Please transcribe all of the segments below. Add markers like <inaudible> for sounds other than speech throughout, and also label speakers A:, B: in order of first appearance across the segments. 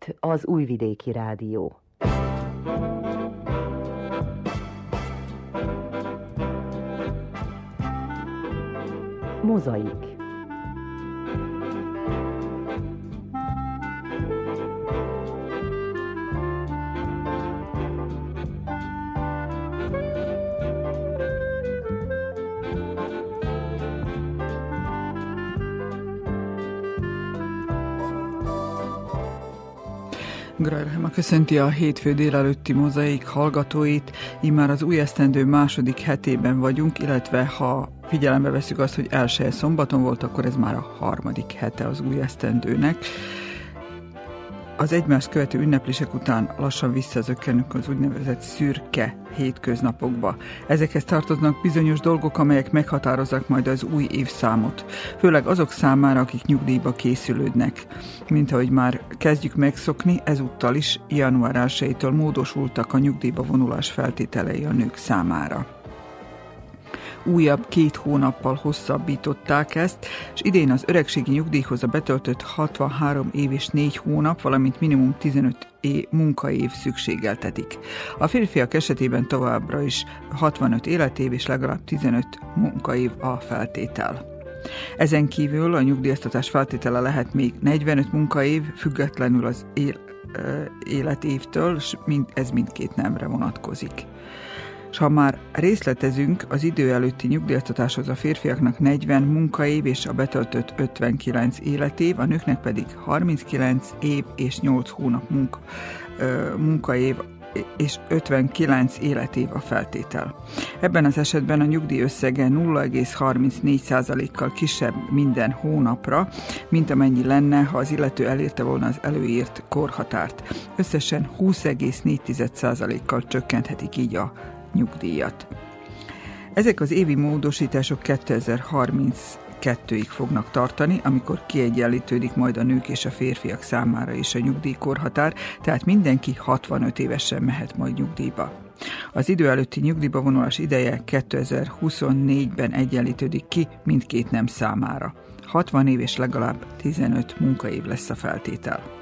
A: itt az Újvidéki Rádió. Mozaik
B: Grajrhema köszönti a hétfő délelőtti mozaik hallgatóit. Immár az új esztendő második hetében vagyunk, illetve ha figyelembe veszük azt, hogy első szombaton volt, akkor ez már a harmadik hete az új esztendőnek. Az egymást követő ünneplések után lassan visszazökkenünk az úgynevezett szürke hétköznapokba. Ezekhez tartoznak bizonyos dolgok, amelyek meghatározzák majd az új évszámot, főleg azok számára, akik nyugdíjba készülődnek. Mint ahogy már kezdjük megszokni, ezúttal is január 1 módosultak a nyugdíjba vonulás feltételei a nők számára újabb két hónappal hosszabbították ezt, és idén az öregségi nyugdíjhoz a betöltött 63 év és 4 hónap, valamint minimum 15 é munkaév szükségeltetik. A férfiak esetében továbbra is 65 életév és legalább 15 munkaév a feltétel. Ezen kívül a nyugdíjaztatás feltétele lehet még 45 munkaév, függetlenül az él, életévtől, és ez mindkét nemre vonatkozik és ha már részletezünk, az idő előtti nyugdíjaztatáshoz a férfiaknak 40 munkaév és a betöltött 59 életév, a nőknek pedig 39 év és 8 hónap munka, munkaév és 59 életév a feltétel. Ebben az esetben a nyugdíj összege 0,34%-kal kisebb minden hónapra, mint amennyi lenne, ha az illető elérte volna az előírt korhatárt. Összesen 20,4%-kal csökkenthetik így a nyugdíjat. Ezek az évi módosítások 2032-ig fognak tartani, amikor kiegyenlítődik majd a nők és a férfiak számára is a nyugdíjkorhatár, tehát mindenki 65 évesen mehet majd nyugdíjba. Az idő előtti nyugdíjba vonulás ideje 2024-ben egyenlítődik ki mindkét nem számára. 60 év és legalább 15 munkaév lesz a feltétel.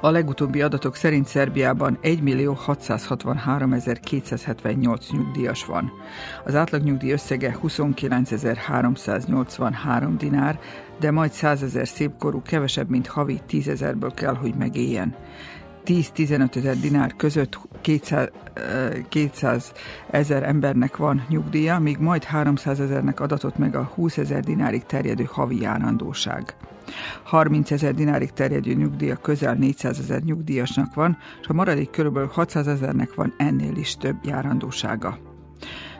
B: A legutóbbi adatok szerint Szerbiában 1.663.278 nyugdíjas van. Az átlagnyugdíj összege 29.383 dinár, de majd 100 ezer szépkorú kevesebb, mint havi 10 ezerből kell, hogy megéljen. 10-15 ezer dinár között 200, 200 ezer embernek van nyugdíja, míg majd 300 ezernek adatott meg a 20 ezer dinárig terjedő havi járandóság. 30 ezer dinárig terjedő nyugdíja közel 400 ezer nyugdíjasnak van, és a maradék kb. 600 ezernek van ennél is több járandósága.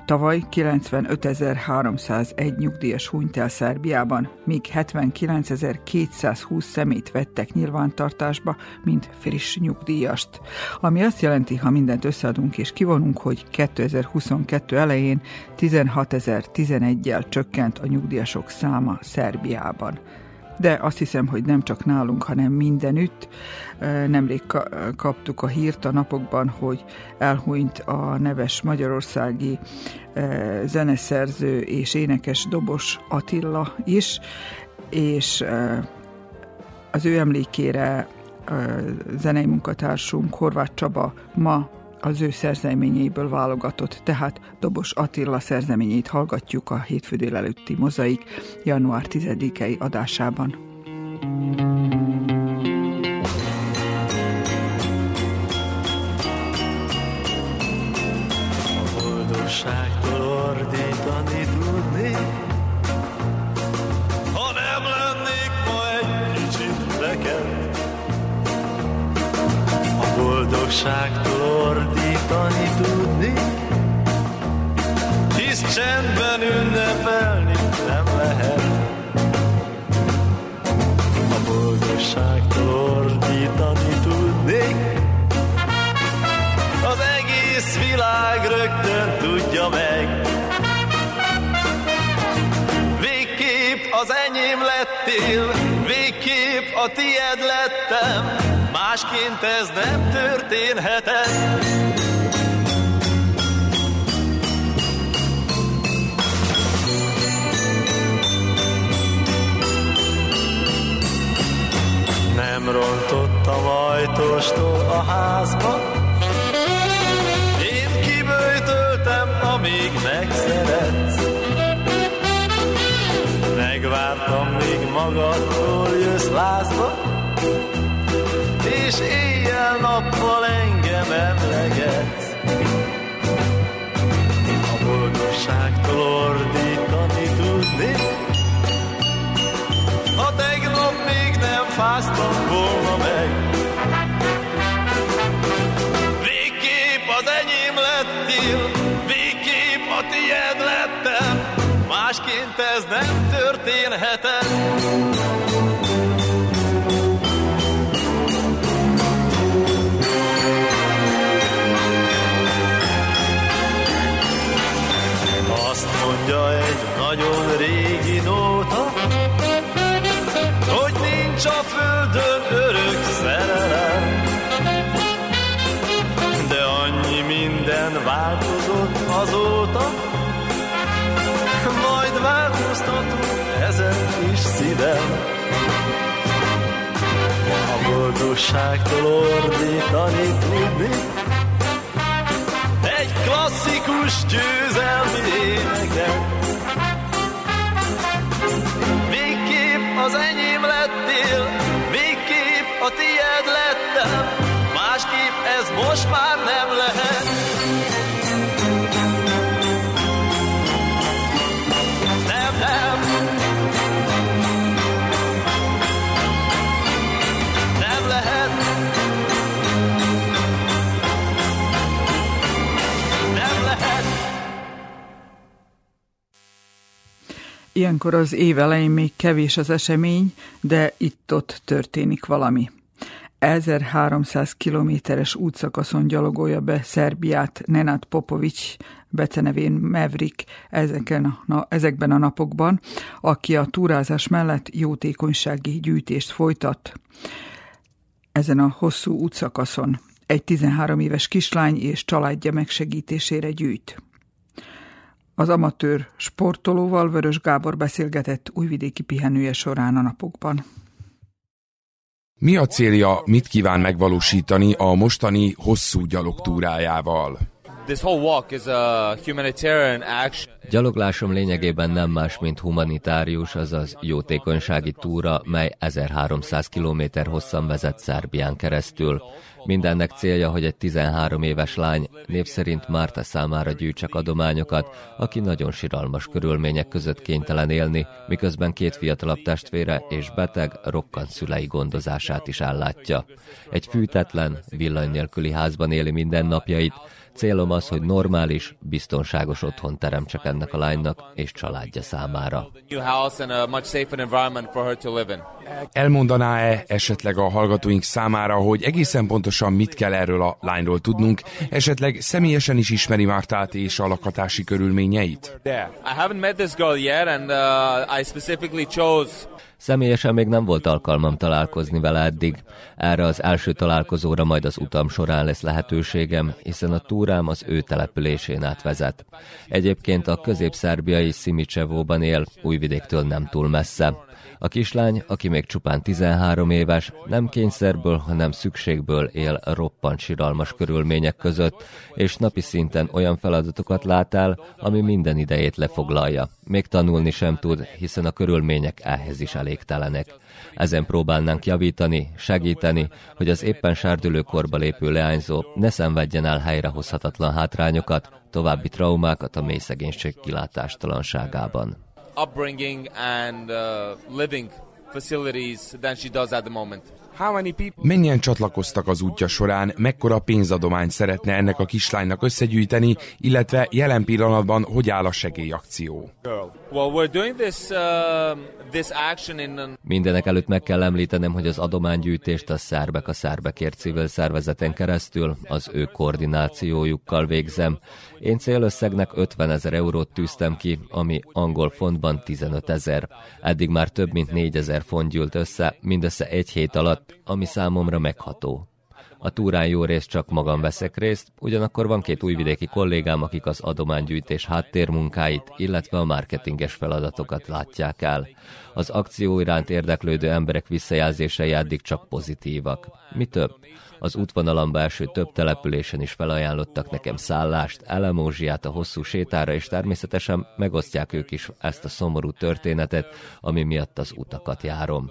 B: Tavaly 95.301 nyugdíjas hunyt el Szerbiában, míg 79.220 szemét vettek nyilvántartásba, mint friss nyugdíjast. Ami azt jelenti, ha mindent összeadunk és kivonunk, hogy 2022 elején 16.011-jel csökkent a nyugdíjasok száma Szerbiában de azt hiszem, hogy nem csak nálunk, hanem mindenütt. Nemrég kaptuk a hírt a napokban, hogy elhunyt a neves magyarországi zeneszerző és énekes Dobos Attila is, és az ő emlékére zenei munkatársunk Horváth Csaba ma az ő szerzeményeiből válogatott, tehát Dobos Attila szerzeményét hallgatjuk a hétfő délelőtti mozaik január 10-i adásában.
C: A boldogságtól ordítani tudni, boldogságtól ordítani tudni, hisz csendben ünnepelni nem lehet. A boldogságtól ordítani tudnék, az egész világ rögtön tudja meg. Végképp az enyém lettél, végképp a tied lettem, másként ez nem történhetett. Nem rontott orvostól a házba. Én kibőjtöltem, amíg megszeretsz. Megvártam, míg magadtól jössz lázba, és éjjel-nappal engem emlegetsz. A boldogságtól ordítani tudni, ha tegnap még nem fáztam volna meg. Végképp az enyém lettél, végképp a tiéd lettem, másként ez nem történhetett. A boldogságtól ordítani tudni, egy klasszikus győzelmi
B: Ilyenkor az év elején még kevés az esemény, de itt-ott történik valami. 1300 kilométeres útszakaszon gyalogolja be Szerbiát Nenad Popovics, becenevén Maverick ezeken a, na, ezekben a napokban, aki a túrázás mellett jótékonysági gyűjtést folytat ezen a hosszú útszakaszon. Egy 13 éves kislány és családja megsegítésére gyűjt. Az amatőr sportolóval Vörös Gábor beszélgetett újvidéki pihenője során a napokban.
D: Mi a célja, mit kíván megvalósítani a mostani hosszú gyalogtúrájával?
E: This whole walk is a humanitarian action.
F: Gyaloglásom lényegében nem más, mint humanitárius, azaz jótékonysági túra, mely 1300 km hosszan vezet Szerbián keresztül. Mindennek célja, hogy egy 13 éves lány név szerint Márta számára gyűjtsek adományokat, aki nagyon siralmas körülmények között kénytelen élni, miközben két fiatalabb testvére és beteg, rokkant szülei gondozását is ellátja. Egy fűtetlen, villany nélküli házban éli mindennapjait, Célom az, hogy normális, biztonságos otthon teremtsek ennek a lánynak és családja számára.
D: Elmondaná-e esetleg a hallgatóink számára, hogy egészen pontosan mit kell erről a lányról tudnunk, esetleg személyesen is ismeri Mártát és a lakatási körülményeit?
F: Személyesen még nem volt alkalmam találkozni vele eddig. Erre az első találkozóra majd az utam során lesz lehetőségem, hiszen a túrám az ő településén át vezet. Egyébként a közép-szerbiai Szimicsevóban él, Újvidéktől nem túl messze. A kislány, aki még csupán 13 éves, nem kényszerből, hanem szükségből él roppant siralmas körülmények között, és napi szinten olyan feladatokat lát el, ami minden idejét lefoglalja. Még tanulni sem tud, hiszen a körülmények ehhez is elégtelenek. Ezen próbálnánk javítani, segíteni, hogy az éppen sárdülőkorba lépő leányzó ne szenvedjen el helyrehozhatatlan hátrányokat, további traumákat a mély szegénység kilátástalanságában.
E: Upbringing and uh, living facilities than she does at the moment.
D: Mennyien csatlakoztak az útja során, mekkora pénzadományt szeretne ennek a kislánynak összegyűjteni, illetve jelen pillanatban hogy áll a segélyakció?
E: Well, we're doing this uh, this action in
F: Mindenek előtt meg kell említenem, hogy az adománygyűjtést a Szerbek a Szerbekért civil szervezeten keresztül az ő koordinációjukkal végzem. Én célösszegnek 50 ezer eurót tűztem ki, ami angol fontban 15 ezer. Eddig már több mint 4 ezer font gyűlt össze, mindössze egy hét alatt, ami számomra megható. A túrán jó részt csak magam veszek részt, ugyanakkor van két újvidéki kollégám, akik az adománygyűjtés háttérmunkáit, illetve a marketinges feladatokat látják el. Az akció iránt érdeklődő emberek visszajelzései eddig csak pozitívak. Mi több, az útvonalamba első több településen is felajánlottak nekem szállást, elemózsiát a hosszú sétára, és természetesen megosztják ők is ezt a szomorú történetet, ami miatt az utakat járom.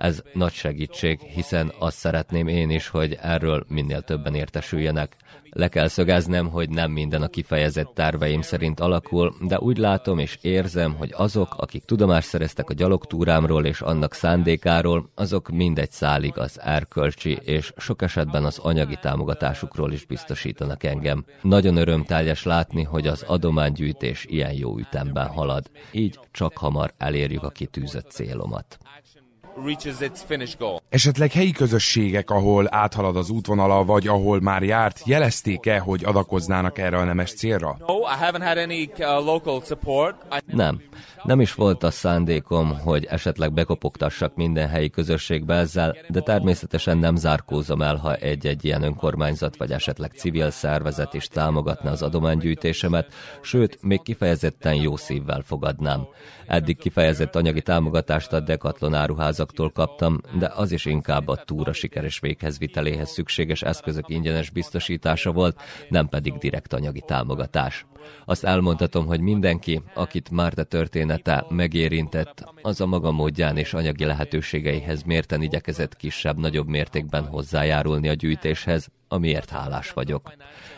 F: Ez nagy segítség, hiszen azt szeretném én is, hogy erről minél többen értesüljenek. Le kell szögeznem, hogy nem minden a kifejezett terveim szerint alakul, de úgy látom és érzem, hogy azok, akik tudomást szereztek a gyalogtúrámról és annak szándékáról, azok mindegy szálig az erkölcsi és sok esetben az anyagi támogatásukról is biztosítanak engem. Nagyon örömteljes látni, hogy az adománygyűjtés ilyen jó ütemben halad. Így csak hamar elérjük a kitűzött célomat
E: reaches its finish goal.
D: Esetleg helyi közösségek, ahol áthalad az útvonala, vagy ahol már járt, jelezték-e, hogy adakoznának erre a nemes célra?
E: No, I haven't had any uh, local support.
F: I... Nem. Nem is volt a szándékom, hogy esetleg bekopogtassak minden helyi közösségbe ezzel, de természetesen nem zárkózom el, ha egy-egy ilyen önkormányzat vagy esetleg civil szervezet is támogatna az adománygyűjtésemet, sőt, még kifejezetten jó szívvel fogadnám. Eddig kifejezett anyagi támogatást a Decathlon áruházaktól kaptam, de az is inkább a túra sikeres véghezviteléhez szükséges eszközök ingyenes biztosítása volt, nem pedig direkt anyagi támogatás. Azt elmondhatom, hogy mindenki, akit Márta története megérintett, az a maga módján és anyagi lehetőségeihez mérten igyekezett kisebb-nagyobb mértékben hozzájárulni a gyűjtéshez, amiért hálás vagyok.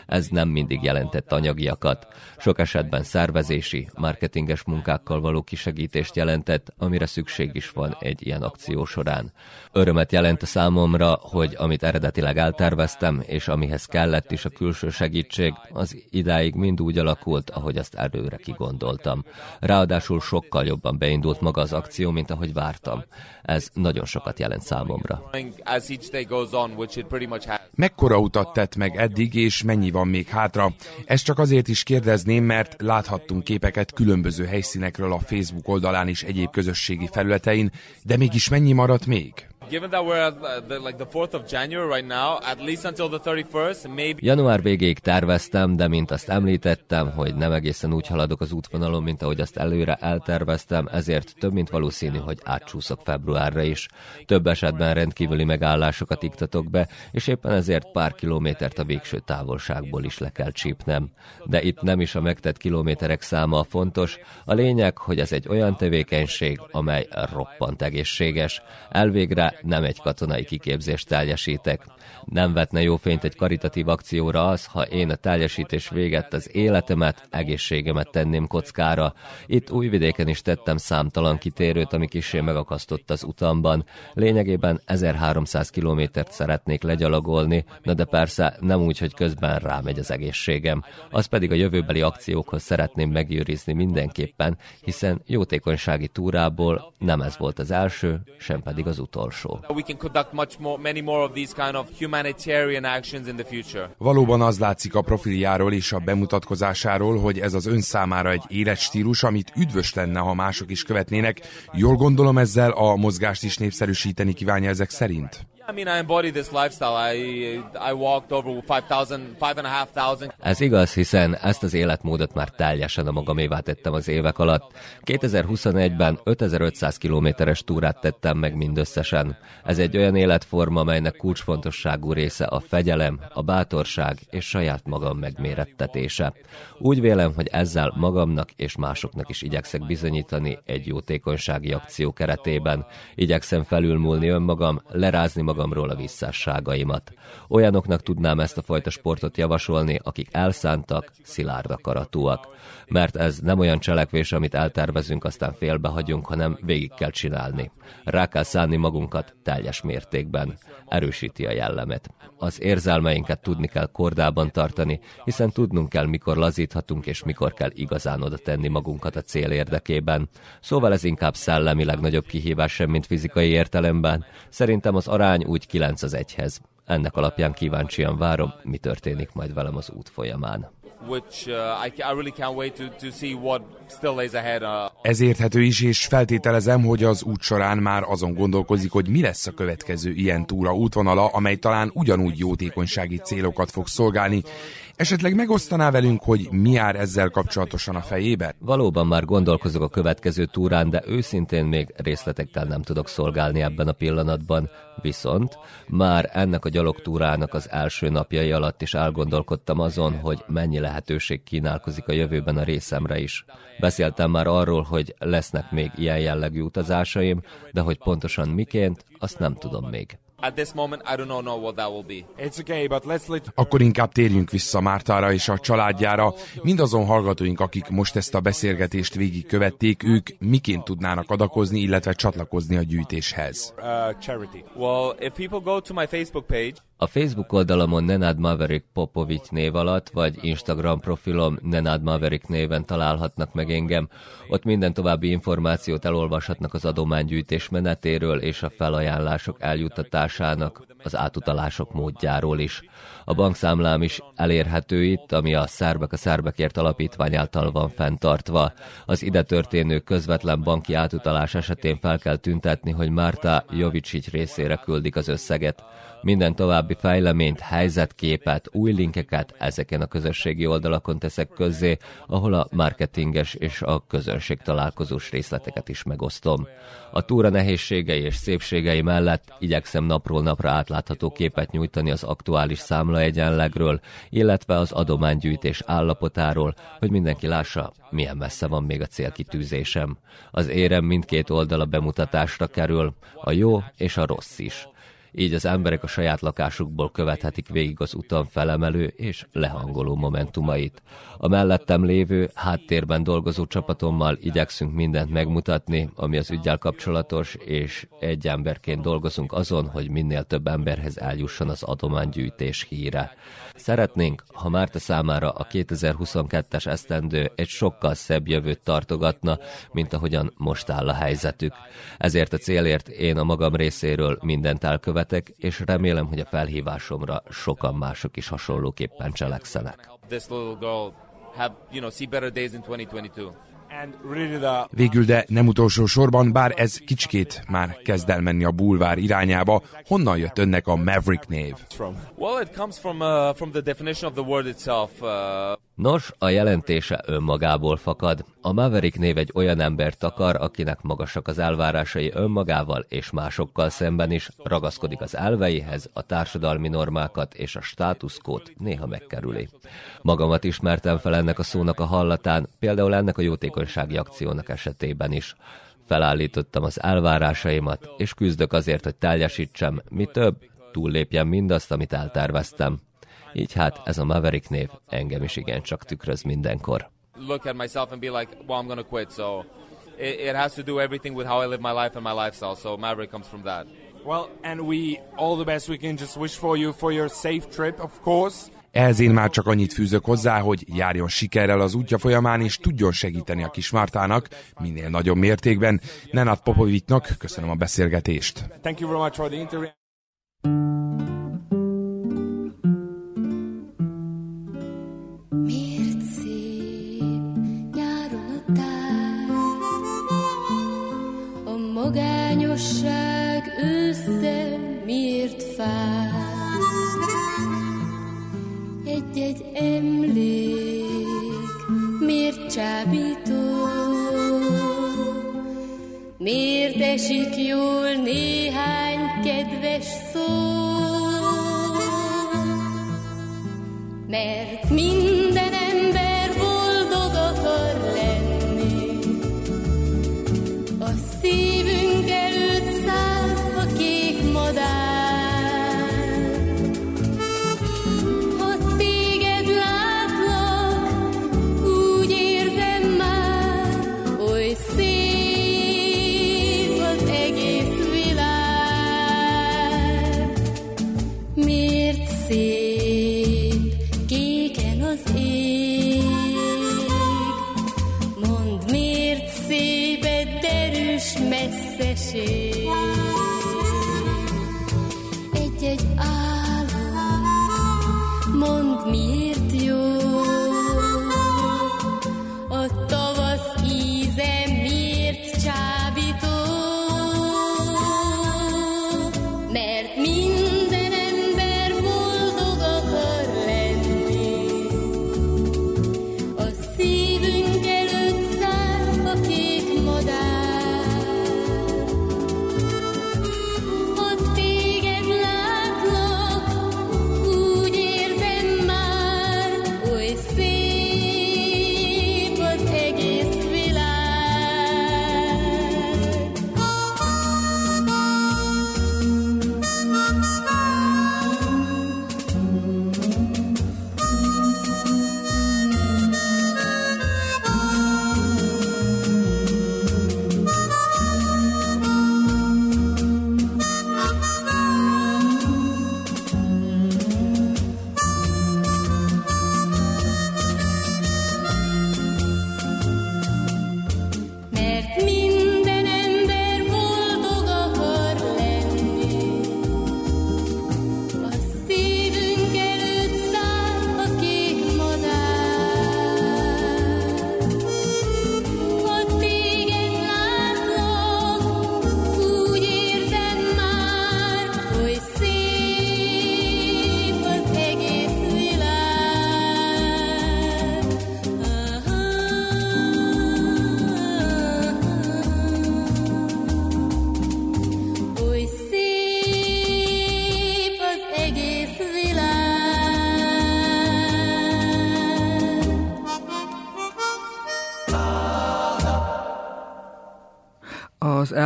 F: Ez nem mindig jelentett anyagiakat. Sok esetben szervezési, marketinges munkákkal való kisegítést jelentett, amire szükség is van egy ilyen akció során. Örömet jelent a számomra, hogy amit eredetileg elterveztem, és amihez kellett is a külső segítség, az idáig mind úgy alakult, ahogy azt előre kigondoltam. Ráadásul sokkal jobban beindult maga az akció, mint ahogy vártam. Ez nagyon sokat jelent számomra.
D: Mekkora utat tett meg eddig, és mennyi van még hátra? Ezt csak azért is kérdezném, mert láthattunk képeket különböző helyszínekről a Facebook oldalán és egyéb közösségi felületein, de mégis mennyi maradt még? Given that we're at uh, the, like the 4th of January right now, at least until the 31st, maybe...
F: Január végéig terveztem, de mint azt említettem, hogy nem egészen úgy haladok az útvonalon, mint ahogy azt előre elterveztem, ezért több mint valószínű, hogy átcsúszok februárra is. Több esetben rendkívüli megállásokat iktatok be, és éppen ezért pár kilométert a végső távolságból is le kell csípnem. De itt nem is a megtett kilométerek száma a fontos, a lényeg, hogy ez egy olyan tevékenység, amely roppant egészséges. Elvégre nem egy katonai kiképzést teljesítek. Nem vetne jó fényt egy karitatív akcióra az, ha én a teljesítés véget az életemet, egészségemet tenném kockára. Itt újvidéken is tettem számtalan kitérőt, ami kisé megakasztott az utamban. Lényegében 1300 kilométert szeretnék legyalogolni, na de persze nem úgy, hogy közben rámegy az egészségem. Az pedig a jövőbeli akciókhoz szeretném megőrizni mindenképpen, hiszen jótékonysági túrából nem ez volt az első, sem pedig az utolsó. Future. Valóban az látszik a profiljáról és a bemutatkozásáról, hogy ez az ön számára egy életstílus, amit üdvös lenne, ha mások is követnének. Jól gondolom ezzel a mozgást is népszerűsíteni kívánja ezek szerint? Ez igaz, hiszen ezt az életmódot már teljesen a magamévá tettem az évek alatt. 2021-ben 5500 kilométeres túrát tettem meg mindösszesen. Ez egy olyan életforma, melynek kulcsfontosságú része a fegyelem, a bátorság és saját magam megmérettetése. Úgy vélem, hogy ezzel magamnak és másoknak is igyekszek bizonyítani egy jótékonysági akció keretében. Igyekszem felülmúlni önmagam, lerázni magam magamról a visszásságaimat. Olyanoknak tudnám ezt a fajta sportot javasolni, akik elszántak, szilárd akaratúak. Mert ez nem olyan cselekvés, amit eltervezünk, aztán félbehagyunk, hanem végig kell csinálni. Rá kell szánni magunkat teljes mértékben. Erősíti a jellemet. Az érzelmeinket tudni kell kordában tartani, hiszen tudnunk kell, mikor lazíthatunk, és mikor kell igazán oda tenni magunkat a cél érdekében. Szóval ez inkább szellemileg nagyobb kihívás sem, mint fizikai értelemben. Szerintem az arány úgy 9 az egyhez. Ennek alapján kíváncsian várom, mi történik majd velem az út folyamán.
E: Which uh, I, I really can't wait to, to see what still lays ahead. Uh.
D: Ez érthető is, és feltételezem, hogy az út során már azon gondolkozik, hogy mi lesz a következő ilyen túra útvonala, amely talán ugyanúgy jótékonysági célokat fog szolgálni, Esetleg megosztaná velünk, hogy mi jár ezzel kapcsolatosan a fejébe?
F: Valóban már gondolkozok a következő túrán, de őszintén még részletekkel nem tudok szolgálni ebben a pillanatban. Viszont már ennek a gyalogtúrának az első napjai alatt is elgondolkodtam azon, hogy mennyi lehetőség kínálkozik a jövőben a részemre is. Beszéltem már arról, hogy lesznek még ilyen jellegű utazásaim, de hogy pontosan miként, azt nem tudom még.
E: At this moment, I do not know what that will be.
D: It's okay, but let's let... Akkor inkább térjünk vissza Mártára és a családjára. Mindazon hallgatóink, akik most ezt a beszélgetést végigkövették, ők miként tudnának adakozni, illetve csatlakozni a gyűjtéshez. Uh,
E: charity. Well, if people go to my Facebook page,
F: a Facebook oldalamon Nenad Maverick Popovic név alatt, vagy Instagram profilom Nenad Maverick néven találhatnak meg engem. Ott minden további információt elolvashatnak az adománygyűjtés menetéről és a felajánlások eljuttatásának, az átutalások módjáról is. A bankszámlám is elérhető itt, ami a Szerbek a Szerbekért alapítvány által van fenntartva. Az ide történő közvetlen banki átutalás esetén fel kell tüntetni, hogy Márta Jovicsics részére küldik az összeget. Minden további fejleményt, helyzetképet, új linkeket ezeken a közösségi oldalakon teszek közzé, ahol a marketinges és a közönség találkozós részleteket is megosztom. A túra nehézségei és szépségei mellett igyekszem napról napra átlátható képet nyújtani az aktuális számla egyenlegről, illetve az adománygyűjtés állapotáról, hogy mindenki lássa, milyen messze van még a célkitűzésem. Az érem mindkét oldala bemutatásra kerül, a jó és a rossz is így az emberek a saját lakásukból követhetik végig az utam felemelő és lehangoló momentumait. A mellettem lévő, háttérben dolgozó csapatommal igyekszünk mindent megmutatni, ami az ügyel kapcsolatos, és egy emberként dolgozunk azon, hogy minél több emberhez eljusson az adománygyűjtés híre. Szeretnénk, ha Márta számára a 2022-es esztendő egy sokkal szebb jövőt tartogatna, mint ahogyan most áll a helyzetük. Ezért a célért én a magam részéről mindent elkövetek, és remélem, hogy a felhívásomra sokan mások is hasonlóképpen cselekszenek. This little girl have, you know, see better days in 2022.
D: Végül, de nem utolsó sorban, bár ez kicsikét már kezd el menni a bulvár irányába, honnan jött önnek a Maverick név? Well, it comes from, uh, from the definition of the word itself. Uh...
F: Nos, a jelentése önmagából fakad. A Maverick név egy olyan embert akar, akinek magasak az elvárásai önmagával és másokkal szemben is, ragaszkodik az elveihez, a társadalmi normákat és a státuszkót néha megkerüli. Magamat ismertem fel ennek a szónak a hallatán, például ennek a jótékonysági akciónak esetében is. Felállítottam az elvárásaimat, és küzdök azért, hogy teljesítsem, mi több, túllépjem mindazt, amit elterveztem. Így hát ez a Maverick név engem is igencsak tükröz mindenkor. Look at myself and be like, well, I'm gonna quit, so it, it has to do everything with how I live my life and my lifestyle, so Maverick comes from that.
G: Well, and we all the best we can just wish for you for your safe trip, of course.
D: Ehhez én már csak annyit fűzök hozzá, hogy járjon sikerrel az útja folyamán, és tudjon segíteni a kis Mártának minél nagyobb mértékben. Nenad Popovitnak köszönöm a beszélgetést. Thank you very much for the interview.
H: Esik jól néhány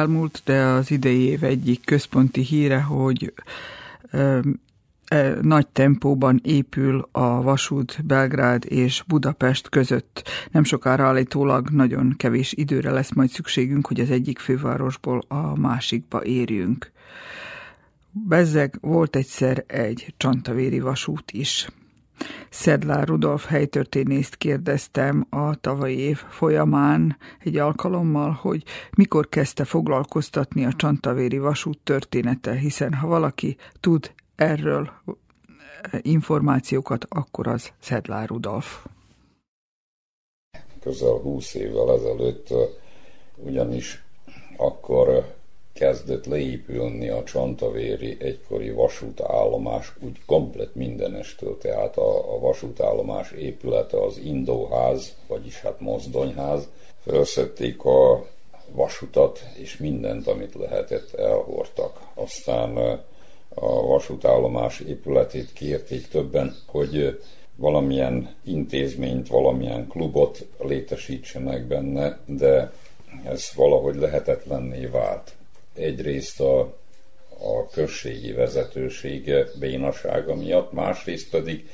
B: elmúlt, de az idei év egyik központi híre, hogy nagy tempóban épül a vasút Belgrád és Budapest között. Nem sokára állítólag nagyon kevés időre lesz majd szükségünk, hogy az egyik fővárosból a másikba érjünk. Bezzeg volt egyszer egy csantavéri vasút is. Szedlár Rudolf helytörténészt kérdeztem a tavalyi év folyamán egy alkalommal, hogy mikor kezdte foglalkoztatni a csantavéri vasút története, hiszen ha valaki tud erről információkat, akkor az Szedlár Rudolf.
I: Közel 20 évvel ezelőtt ugyanis akkor kezdett leépülni a Csantavéri egykori vasútállomás úgy komplet mindenestől, tehát a, a vasútállomás épülete az Indóház, vagyis hát mozdonyház, felszették a vasutat, és mindent, amit lehetett, elhordtak. Aztán a vasútállomás épületét kérték többen, hogy valamilyen intézményt, valamilyen klubot létesítsenek benne, de ez valahogy lehetetlenné vált egyrészt a, a községi vezetősége bénasága miatt, másrészt pedig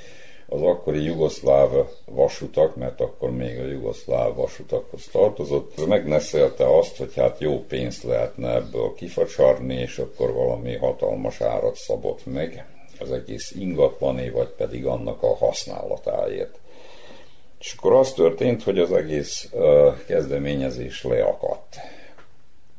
I: az akkori jugoszláv vasutak, mert akkor még a jugoszláv vasutakhoz tartozott, megneszelte azt, hogy hát jó pénzt lehetne ebből kifacsarni, és akkor valami hatalmas árat szabott meg az egész ingatlané, vagy pedig annak a használatáért. És akkor az történt, hogy az egész uh, kezdeményezés leakadt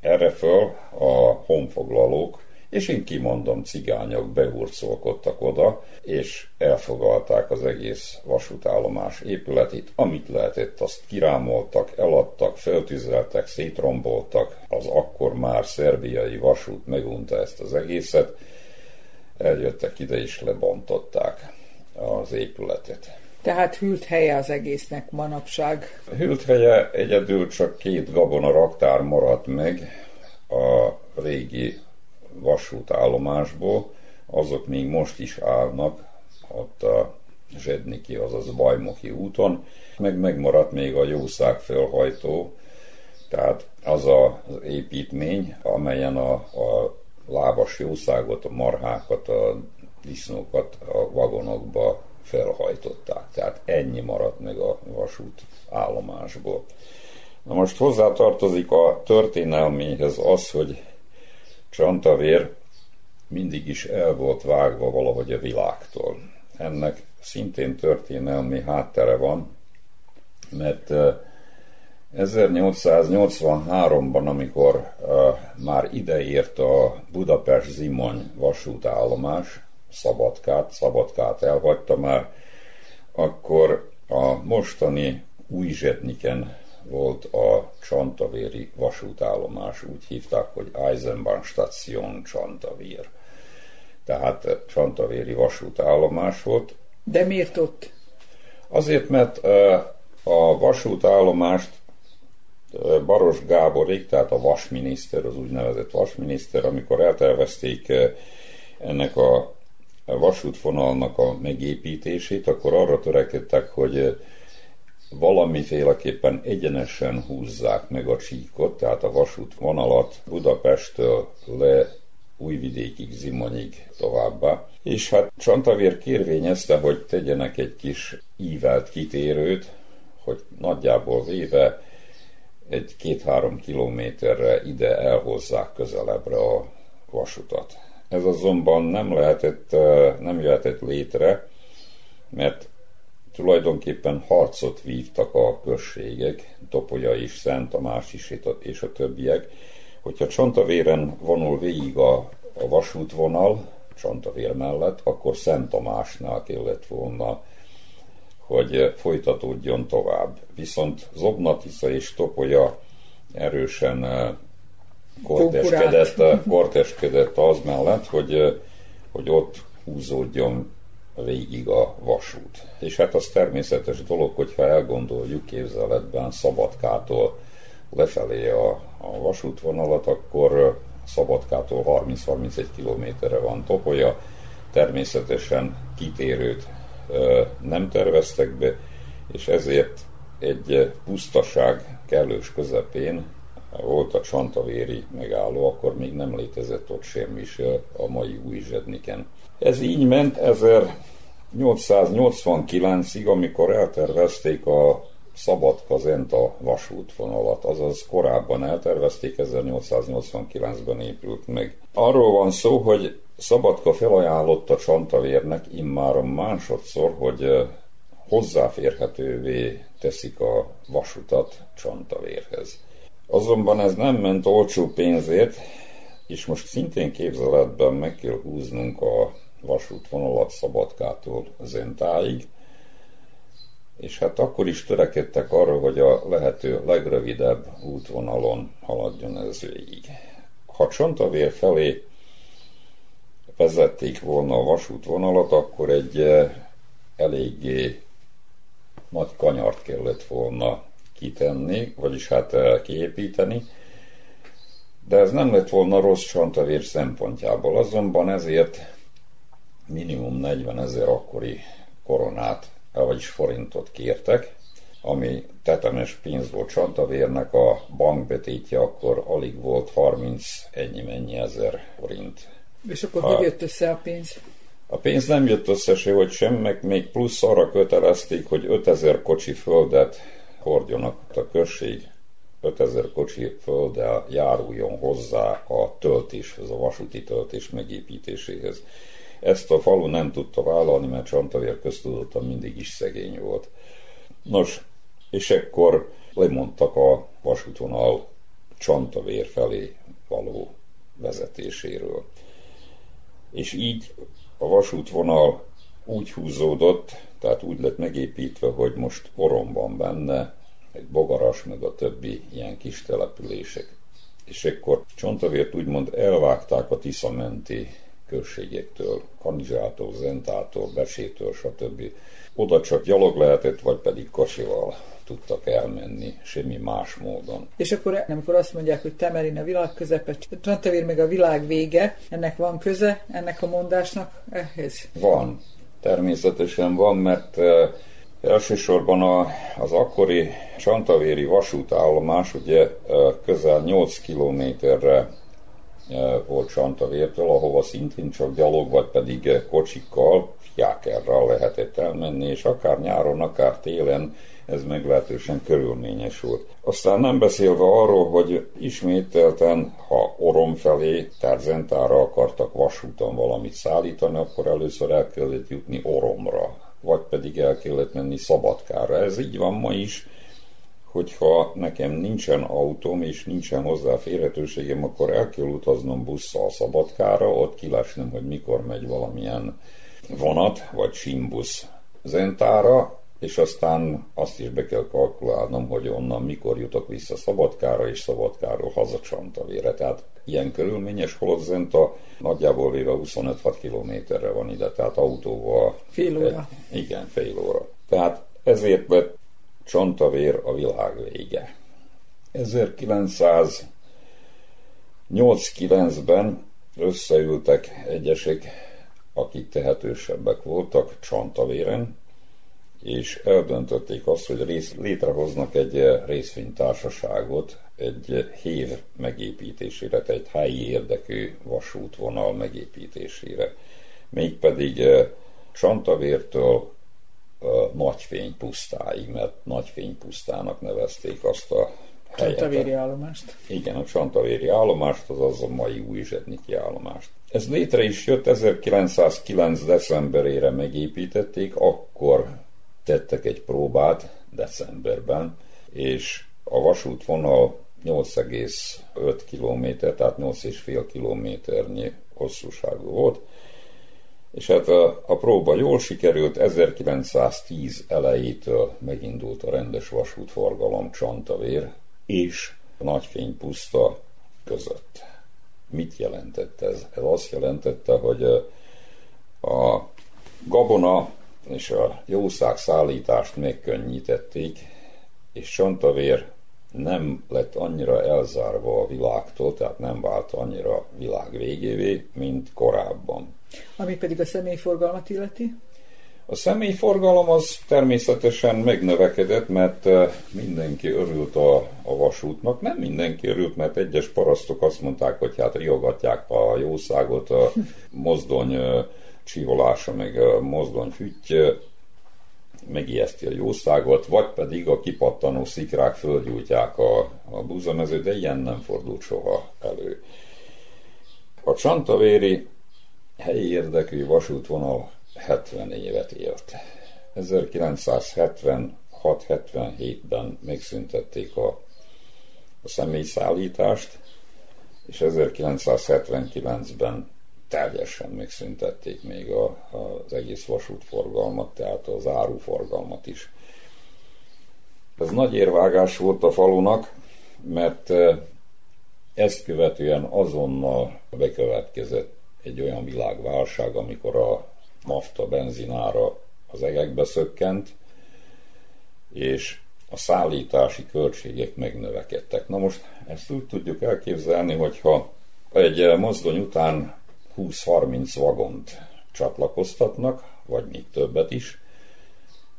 I: erre föl a honfoglalók, és én kimondom, cigányok behurcolkodtak oda, és elfogalták az egész vasútállomás épületét, amit lehetett, azt kirámoltak, eladtak, feltüzeltek, szétromboltak, az akkor már szerbiai vasút megunta ezt az egészet, eljöttek ide és lebontották az épületet.
B: Tehát hűlt helye az egésznek manapság.
I: Hűlt helye egyedül csak két gabona raktár maradt meg a régi vasútállomásból, azok még most is állnak ott a Zsedniki, azaz Bajmoki úton, meg megmaradt még a jószág felhajtó, tehát az az építmény, amelyen a, a lábas jószágot, a marhákat, a disznókat a vagonokba felhajtották. Tehát ennyi maradt meg a vasút állomásból. Na most hozzátartozik a történelméhez az, hogy Csantavér mindig is el volt vágva valahogy a világtól. Ennek szintén történelmi háttere van, mert 1883-ban, amikor már ideért a Budapest-Zimony vasútállomás, Szabadkát, Szabadkát elhagyta már, akkor a mostani új Zsetniken volt a Csantavéri vasútállomás, úgy hívták, hogy Eisenbahn Station Csantavér. Tehát Csantavéri vasútállomás volt.
B: De miért ott?
I: Azért, mert a vasútállomást Baros Gáborék, tehát a vasminiszter, az úgynevezett vasminiszter, amikor eltervezték ennek a vasútvonalnak a megépítését, akkor arra törekedtek, hogy valamiféleképpen egyenesen húzzák meg a csíkot, tehát a vasútvonalat Budapesttől le Újvidékig, Zimonyig továbbá. És hát Csantavér kérvényezte, hogy tegyenek egy kis ívelt kitérőt, hogy nagyjából véve egy két-három kilométerre ide elhozzák közelebbre a vasutat. Ez azonban nem lehetett, nem jöhetett létre, mert tulajdonképpen harcot vívtak a községek, Topolya is, Szent Tamás is és a többiek, hogyha Csontavéren vonul végig a, a vasútvonal, Csontavér mellett, akkor Szent Tamásnál kellett volna, hogy folytatódjon tovább. Viszont Zobnatica és Topolya erősen korteskedett, korteskedett az mellett, hogy, hogy ott húzódjon végig a vasút. És hát az természetes dolog, hogyha elgondoljuk képzeletben Szabadkától lefelé a, a vasútvonalat, akkor Szabadkától 30-31 kilométerre van Topolya, természetesen kitérőt nem terveztek be, és ezért egy pusztaság kellős közepén volt a Csantavéri megálló, akkor még nem létezett ott semmi se a mai új zsedniken. Ez így ment 1889-ig, amikor eltervezték a Szabadka-Zenta vasútvonalat, azaz korábban eltervezték, 1889-ben épült meg. Arról van szó, hogy Szabadka felajánlotta Csantavérnek immáron másodszor, hogy hozzáférhetővé teszik a vasutat Csantavérhez. Azonban ez nem ment olcsó pénzért, és most szintén képzeletben meg kell húznunk a vasútvonalat Szabadkától Zentáig, és hát akkor is törekedtek arra, hogy a lehető legrövidebb útvonalon haladjon ez végig. Ha Csontavér felé vezették volna a vasútvonalat, akkor egy eh, eléggé nagy kanyart kellett volna kitenni, vagyis hát eh, kiépíteni, de ez nem lett volna rossz Csantavér szempontjából, azonban ezért minimum 40 ezer akkori koronát, vagyis forintot kértek, ami tetemes pénz volt Csantavérnek, a bankbetétje akkor alig volt 30 ennyi mennyi ezer forint.
B: És akkor ha, hogy jött össze a pénz?
I: A pénz nem jött össze se, hogy sem, meg még plusz arra kötelezték, hogy 5000 kocsi földet hordjanak a község 5000 kocsi földdel járuljon hozzá a töltéshez, a vasúti töltés megépítéséhez. Ezt a falu nem tudta vállalni, mert Csantavér köztudottan mindig is szegény volt. Nos, és ekkor lemondtak a vasútvonal Csantavér felé való vezetéséről. És így a vasútvonal úgy húzódott, tehát úgy lett megépítve, hogy most Orom van benne, egy Bogaras, meg a többi ilyen kis települések. És ekkor Csontavért úgymond elvágták a Tiszamenti községektől, Kanizsától, Zentától, Besétől, stb. Oda csak gyalog lehetett, vagy pedig kocsival tudtak elmenni, semmi más módon.
B: És akkor, amikor azt mondják, hogy Temerin a világ közepe, Csantavér meg a világ vége, ennek van köze, ennek a mondásnak ehhez?
I: Van, természetesen van, mert uh, elsősorban a, az akkori Csantavéri vasútállomás ugye uh, közel 8 kilométerre volt Santavértől, ahova szintén csak gyalog, vagy pedig kocsikkal, jákerral lehetett elmenni, és akár nyáron, akár télen ez meglehetősen körülményes volt. Aztán nem beszélve arról, hogy ismételten, ha Orom felé, Terzentára akartak vasúton valamit szállítani, akkor először el kellett jutni Oromra, vagy pedig el kellett menni Szabadkára. Ez így van ma is, hogyha nekem nincsen autóm és nincsen hozzá férhetőségem, akkor el kell utaznom busszal Szabadkára, ott kilesnem, hogy mikor megy valamilyen vonat, vagy simbusz Zentára, és aztán azt is be kell kalkulálnom, hogy onnan mikor jutok vissza Szabadkára, és Szabadkáról haza Csantavére. Tehát ilyen körülményes, Zenta nagyjából véve 25 kilométerre van ide, tehát autóval.
B: Fél óra.
I: Egy, igen, fél óra. Tehát ezért vett Csontavér a világ vége. 1989-ben összeültek egyesek, akik tehetősebbek voltak Csantavéren, és eldöntötték azt, hogy rész, létrehoznak egy részvénytársaságot egy hív megépítésére, tehát egy helyi érdekű vasútvonal megépítésére. Mégpedig Csantavértől Nagyfény pusztáig, mert Nagyfény pusztának nevezték azt a
B: helyet. Csantavéri állomást.
I: Igen, a Csantavéri állomást, azaz a mai új zsetniki állomást. Ez létre is jött, 1909. decemberére megépítették, akkor tettek egy próbát decemberben, és a vasútvonal 8,5 km, tehát 8,5 kilométernyi hosszúságú volt, és hát a, a próba jól sikerült, 1910 elejétől megindult a rendes vasútforgalom Csantavér és Nagyfénypuszta között. Mit jelentett ez? Ez azt jelentette, hogy a gabona és a jószág szállítást megkönnyítették, és Csantavér nem lett annyira elzárva a világtól, tehát nem vált annyira világ végévé, mint korábban.
B: Ami pedig a személyforgalmat illeti?
I: A személyforgalom az természetesen megnövekedett, mert eh, mindenki örült a, a vasútnak. Nem mindenki örült, mert egyes parasztok azt mondták, hogy hát riogatják a jószágot, a mozdony csivolása, meg a mozdony fütty megijeszti a jószágot, vagy pedig a kipattanó szikrák földgyújtják a, a búzamezőt, de ilyen nem fordult soha elő. A Csantavéri helyi érdekű vasútvonal 70 évet élt. 1976-77-ben megszüntették a, a személyszállítást, és 1979-ben teljesen megszüntették még a, az egész vasútforgalmat, tehát az áruforgalmat is. Ez nagy érvágás volt a falunak, mert ezt követően azonnal bekövetkezett egy olyan világválság, amikor a nafta benzinára az egekbe szökkent, és a szállítási költségek megnövekedtek. Na most ezt úgy tudjuk elképzelni, hogyha egy mozdony után 20-30 vagont csatlakoztatnak, vagy még többet is,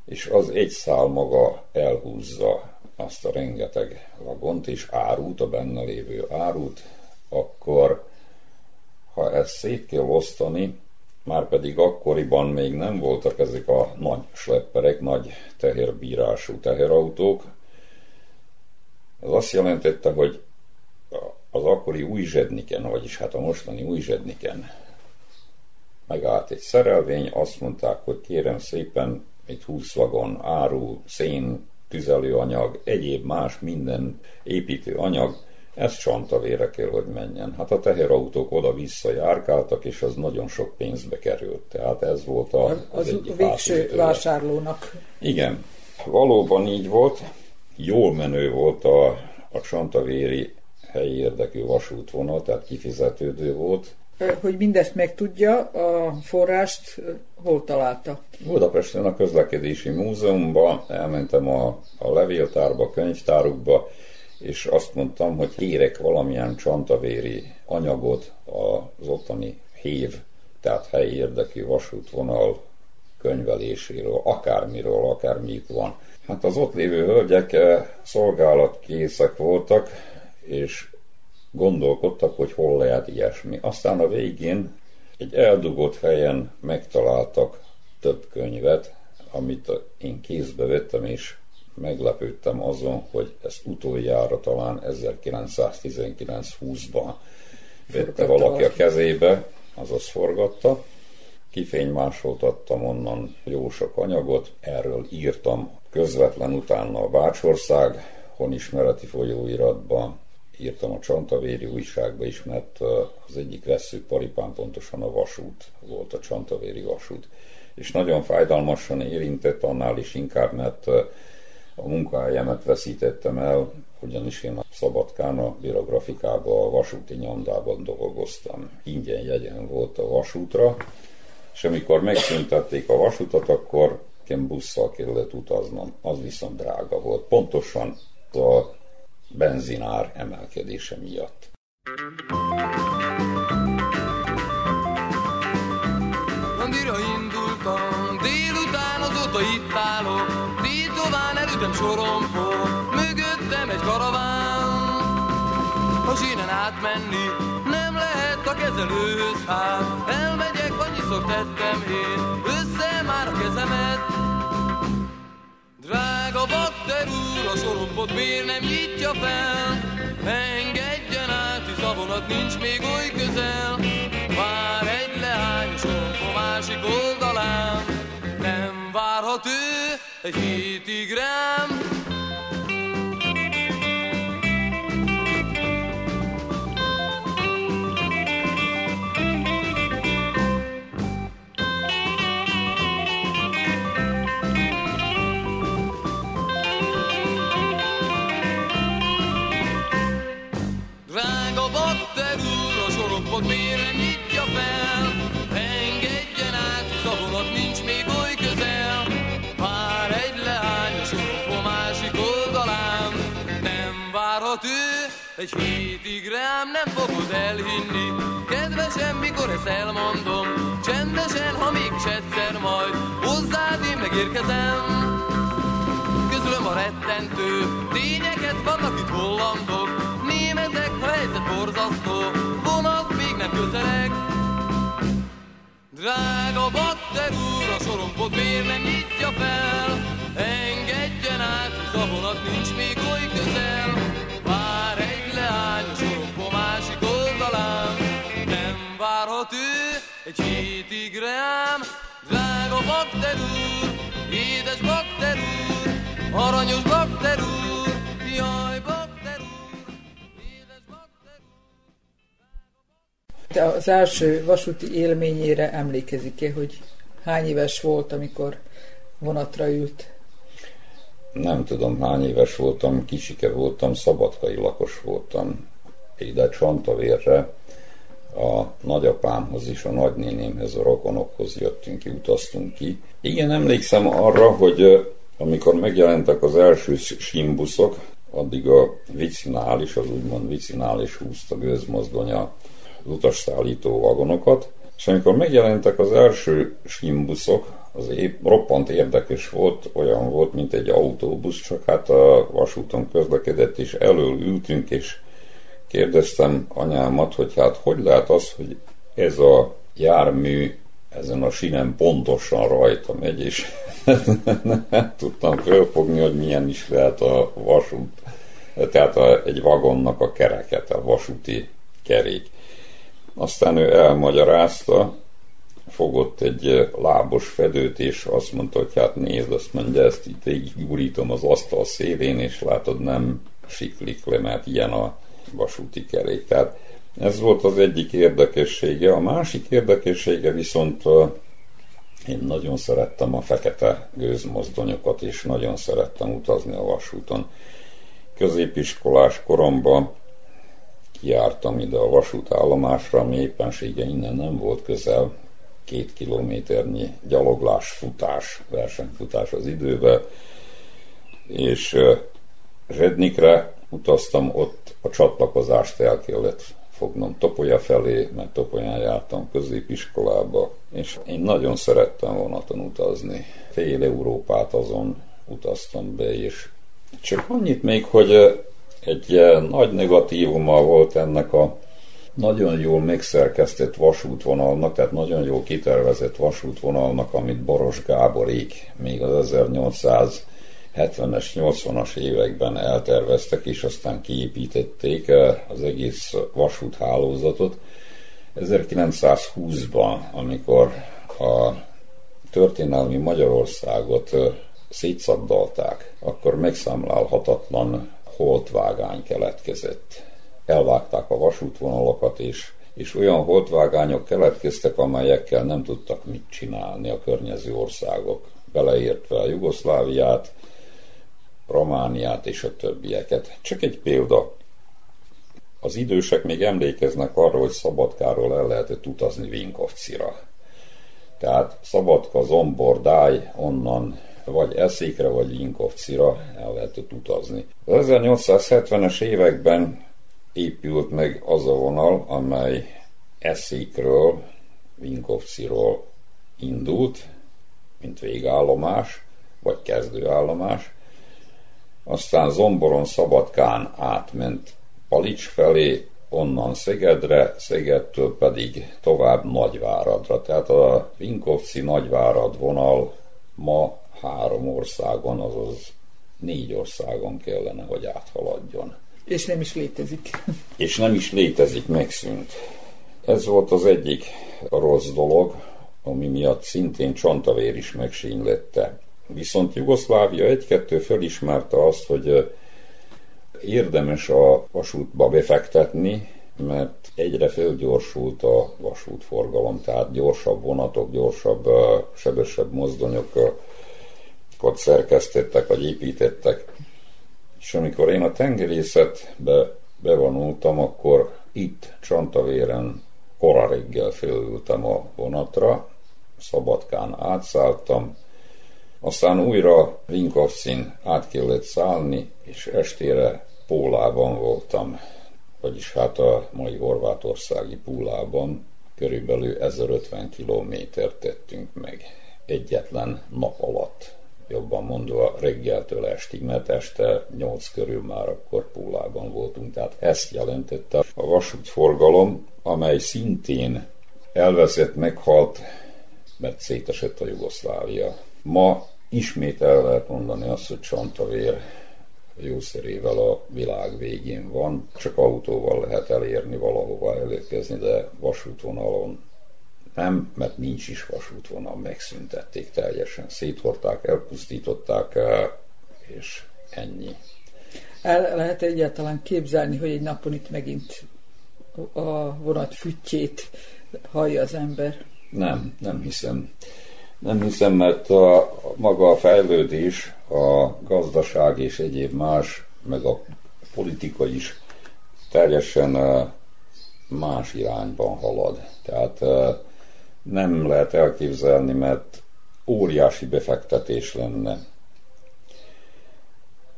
I: és az egy szál maga elhúzza azt a rengeteg vagont és árút, a benne lévő árút, akkor ha ezt szét kell osztani, már pedig akkoriban még nem voltak ezek a nagy slepperek, nagy teherbírású teherautók. Ez azt jelentette, hogy az akkori új zsedniken, vagyis hát a mostani új zsedniken megállt egy szerelvény, azt mondták, hogy kérem szépen, egy 20 vagon áru, szén, tüzelőanyag, egyéb más minden építő anyag, ez csantavére kell, hogy menjen. Hát a teherautók oda-vissza járkáltak, és az nagyon sok pénzbe került. Tehát ez volt a,
J: az, az, az végső átütőre. vásárlónak.
I: Igen, valóban így volt. Jól menő volt a, a csantavéri helyi érdekű vasútvonal, tehát kifizetődő volt.
J: Hogy mindezt megtudja, a forrást hol találta?
I: Budapesten a közlekedési múzeumban, elmentem a, a levéltárba, könyvtárukba, és azt mondtam, hogy kérek valamilyen csantavéri anyagot az ottani hév, tehát helyi érdekű vasútvonal könyveléséről, akármiről, akármik van. Hát az ott lévő hölgyek szolgálatkészek voltak, és gondolkodtak, hogy hol lehet ilyesmi. Aztán a végén egy eldugott helyen megtaláltak több könyvet, amit én kézbe vettem, és meglepődtem azon, hogy ezt utoljára talán 1919-20-ban vette valaki a kezébe, azaz forgatta. Kifénymásoltattam onnan jó sok anyagot, erről írtam közvetlen utána a Bácsország honismereti folyóiratban, írtam a Csantavéri újságba is, mert az egyik paripán pontosan a vasút volt, a Csantavéri vasút. És nagyon fájdalmasan érintett annál is inkább, mert a munkahelyemet veszítettem el, ugyanis én a Szabadkán a birografikában, a vasúti nyomdában dolgoztam. Ingyen jegyen volt a vasútra, és amikor megszüntették a vasutat, akkor nekem busszal kellett utaznom. Az viszont drága volt. Pontosan a benzinár emelkedése miatt. Andira indultam, délután azóta itt állok, Tétován előttem sorompó, mögöttem egy karaván. A sínen átmenni nem lehet a kezelőhöz, hát elmegyek, annyiszor tettem én, össze már a kezemet, Drága bakter úr, a sorompot miért nem nyitja fel? Engedjen át, hisz a vonat nincs még oly közel. Vár egy leány a soromp a másik oldalán. Nem várhat ő egy hétig rám, rám nem fogod elhinni. Kedvesem, mikor ezt elmondom, csendesen, ha még egyszer majd hozzá
C: érkezem Közülöm a rettentő tényeket vannak itt hollandok Németek, a helyzet borzasztó Vonat még nem közeleg Drága bakter úr, a sorompot miért nem nyitja fel? Engedjen át, hisz a vonat nincs még oly közel. Egy hétig reám. Drága bakter úr, édes bakter úr, aranyos bakter úr, jaj bakter úr, édes bakter úr.
J: Te az első vasúti élményére emlékezik-e, hogy hány éves volt, amikor vonatra ült?
I: Nem tudom, hány éves voltam, kisike voltam, szabadkai lakos voltam. Ide Csantavérre a nagyapámhoz és a nagynénémhez, a rokonokhoz jöttünk ki, utaztunk ki. Igen, emlékszem arra, hogy amikor megjelentek az első simbuszok, addig a vicinális, az úgymond vicinális húzta gőzmozdonya az utasszállító vagonokat, és amikor megjelentek az első simbuszok, az épp roppant érdekes volt, olyan volt, mint egy autóbusz, csak hát a vasúton közlekedett, és elől ültünk, és kérdeztem anyámat, hogy hát hogy lehet az, hogy ez a jármű ezen a sinem pontosan rajta megy, és <laughs> nem tudtam felfogni, hogy milyen is lehet a vasút, tehát a, egy vagonnak a kereket, a vasúti kerék. Aztán ő elmagyarázta, fogott egy lábos fedőt, és azt mondta, hogy hát nézd, azt mondja, ezt itt végiggurítom az asztal szélén, és látod, nem siklik le, mert ilyen a vasúti kerék. Tehát ez volt az egyik érdekessége. A másik érdekessége viszont én nagyon szerettem a fekete gőzmozdonyokat, és nagyon szerettem utazni a vasúton. Középiskolás koromban jártam ide a vasútállomásra, ami éppensége innen nem volt közel, két kilométernyi gyaloglás, futás, versenyfutás az időbe, és Zsednikre utaztam, ott a csatlakozást el kellett fognom Topolya felé, mert Topolyán jártam középiskolába, és én nagyon szerettem vonaton utazni. Fél Európát azon utaztam be, és csak annyit még, hogy egy nagy negatívuma volt ennek a nagyon jól megszerkesztett vasútvonalnak, tehát nagyon jól kitervezett vasútvonalnak, amit Boros Gáborék még az 1870-es, 80-as években elterveztek, és aztán kiépítették az egész vasúthálózatot. 1920-ban, amikor a történelmi Magyarországot szétszaddalták, akkor megszámlálhatatlan holtvágány keletkezett elvágták a vasútvonalakat, és, és olyan holtvágányok keletkeztek, amelyekkel nem tudtak mit csinálni a környező országok, beleértve a Jugoszláviát, Romániát és a többieket. Csak egy példa. Az idősek még emlékeznek arra, hogy Szabadkáról el lehetett utazni Vinkovcira. Tehát Szabadka, Zombor, Dáj, onnan vagy Eszékre, vagy Vinkovcira el lehetett utazni. Az 1870-es években épült meg az a vonal, amely Eszékről, Vinkovciról indult, mint végállomás, vagy kezdőállomás, aztán Zomboron Szabadkán átment Palics felé, onnan Szegedre, Szegedtől pedig tovább Nagyváradra. Tehát a Vinkovci Nagyvárad vonal ma három országon, azaz négy országon kellene, hogy áthaladjon.
J: És nem is létezik. <laughs>
I: És nem is létezik, megszűnt. Ez volt az egyik rossz dolog, ami miatt szintén Csantavér is megsínylette. Viszont Jugoszlávia egy-kettő felismerte azt, hogy érdemes a vasútba befektetni, mert egyre felgyorsult a vasútforgalom, tehát gyorsabb vonatok, gyorsabb, sebesebb mozdonyokat szerkesztettek, vagy építettek. És amikor én a tengerészetbe bevonultam, akkor itt Csantavéren kora reggel fölültem a vonatra, Szabadkán átszálltam, aztán újra Vinkovcin át kellett szállni, és estére Pólában voltam, vagyis hát a mai horvátországi Pólában körülbelül 1050 kilométert tettünk meg. egyetlen nap alatt. Jobban mondva reggeltől estig, mert este 8 körül már akkor Pólában voltunk. Tehát ezt jelentette a vasútforgalom, amely szintén elveszett, meghalt, mert szétesett a Jugoszlávia. Ma ismét el lehet mondani azt, hogy Csantavér jószerével a világ végén van, csak autóval lehet elérni valahova elérkezni, de vasútvonalon nem, mert nincs is vasútvonal, megszüntették teljesen, széthorták, elpusztították, és ennyi.
J: El lehet egyáltalán képzelni, hogy egy napon itt megint a vonat füttyét hallja az ember?
I: Nem, nem hiszem. Nem hiszem, mert a, maga a fejlődés, a gazdaság és egyéb más, meg a politika is teljesen más irányban halad. Tehát nem lehet elképzelni, mert óriási befektetés lenne.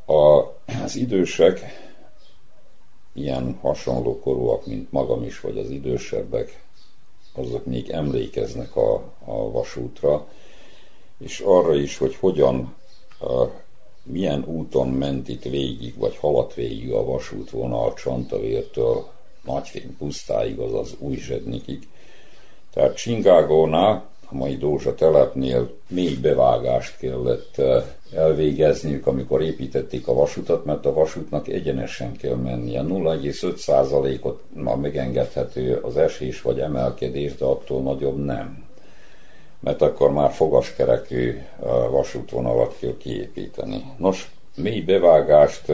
I: A, az idősek, ilyen hasonló korúak, mint magam is, vagy az idősebbek, azok még emlékeznek a, a vasútra, és arra is, hogy hogyan, a, milyen úton ment itt végig, vagy haladt végig a vasútvonal Csantavértől Nagyfény pusztáig, azaz Újzsednikig. Tehát Csingágónál, a mai Dózsa telepnél mély bevágást kellett elvégezniük, amikor építették a vasutat, mert a vasútnak egyenesen kell mennie. 0,5%-ot ma megengedhető az esés vagy emelkedés, de attól nagyobb nem. Mert akkor már fogaskerekű vasútvonalat kell kiépíteni. Nos, mély bevágást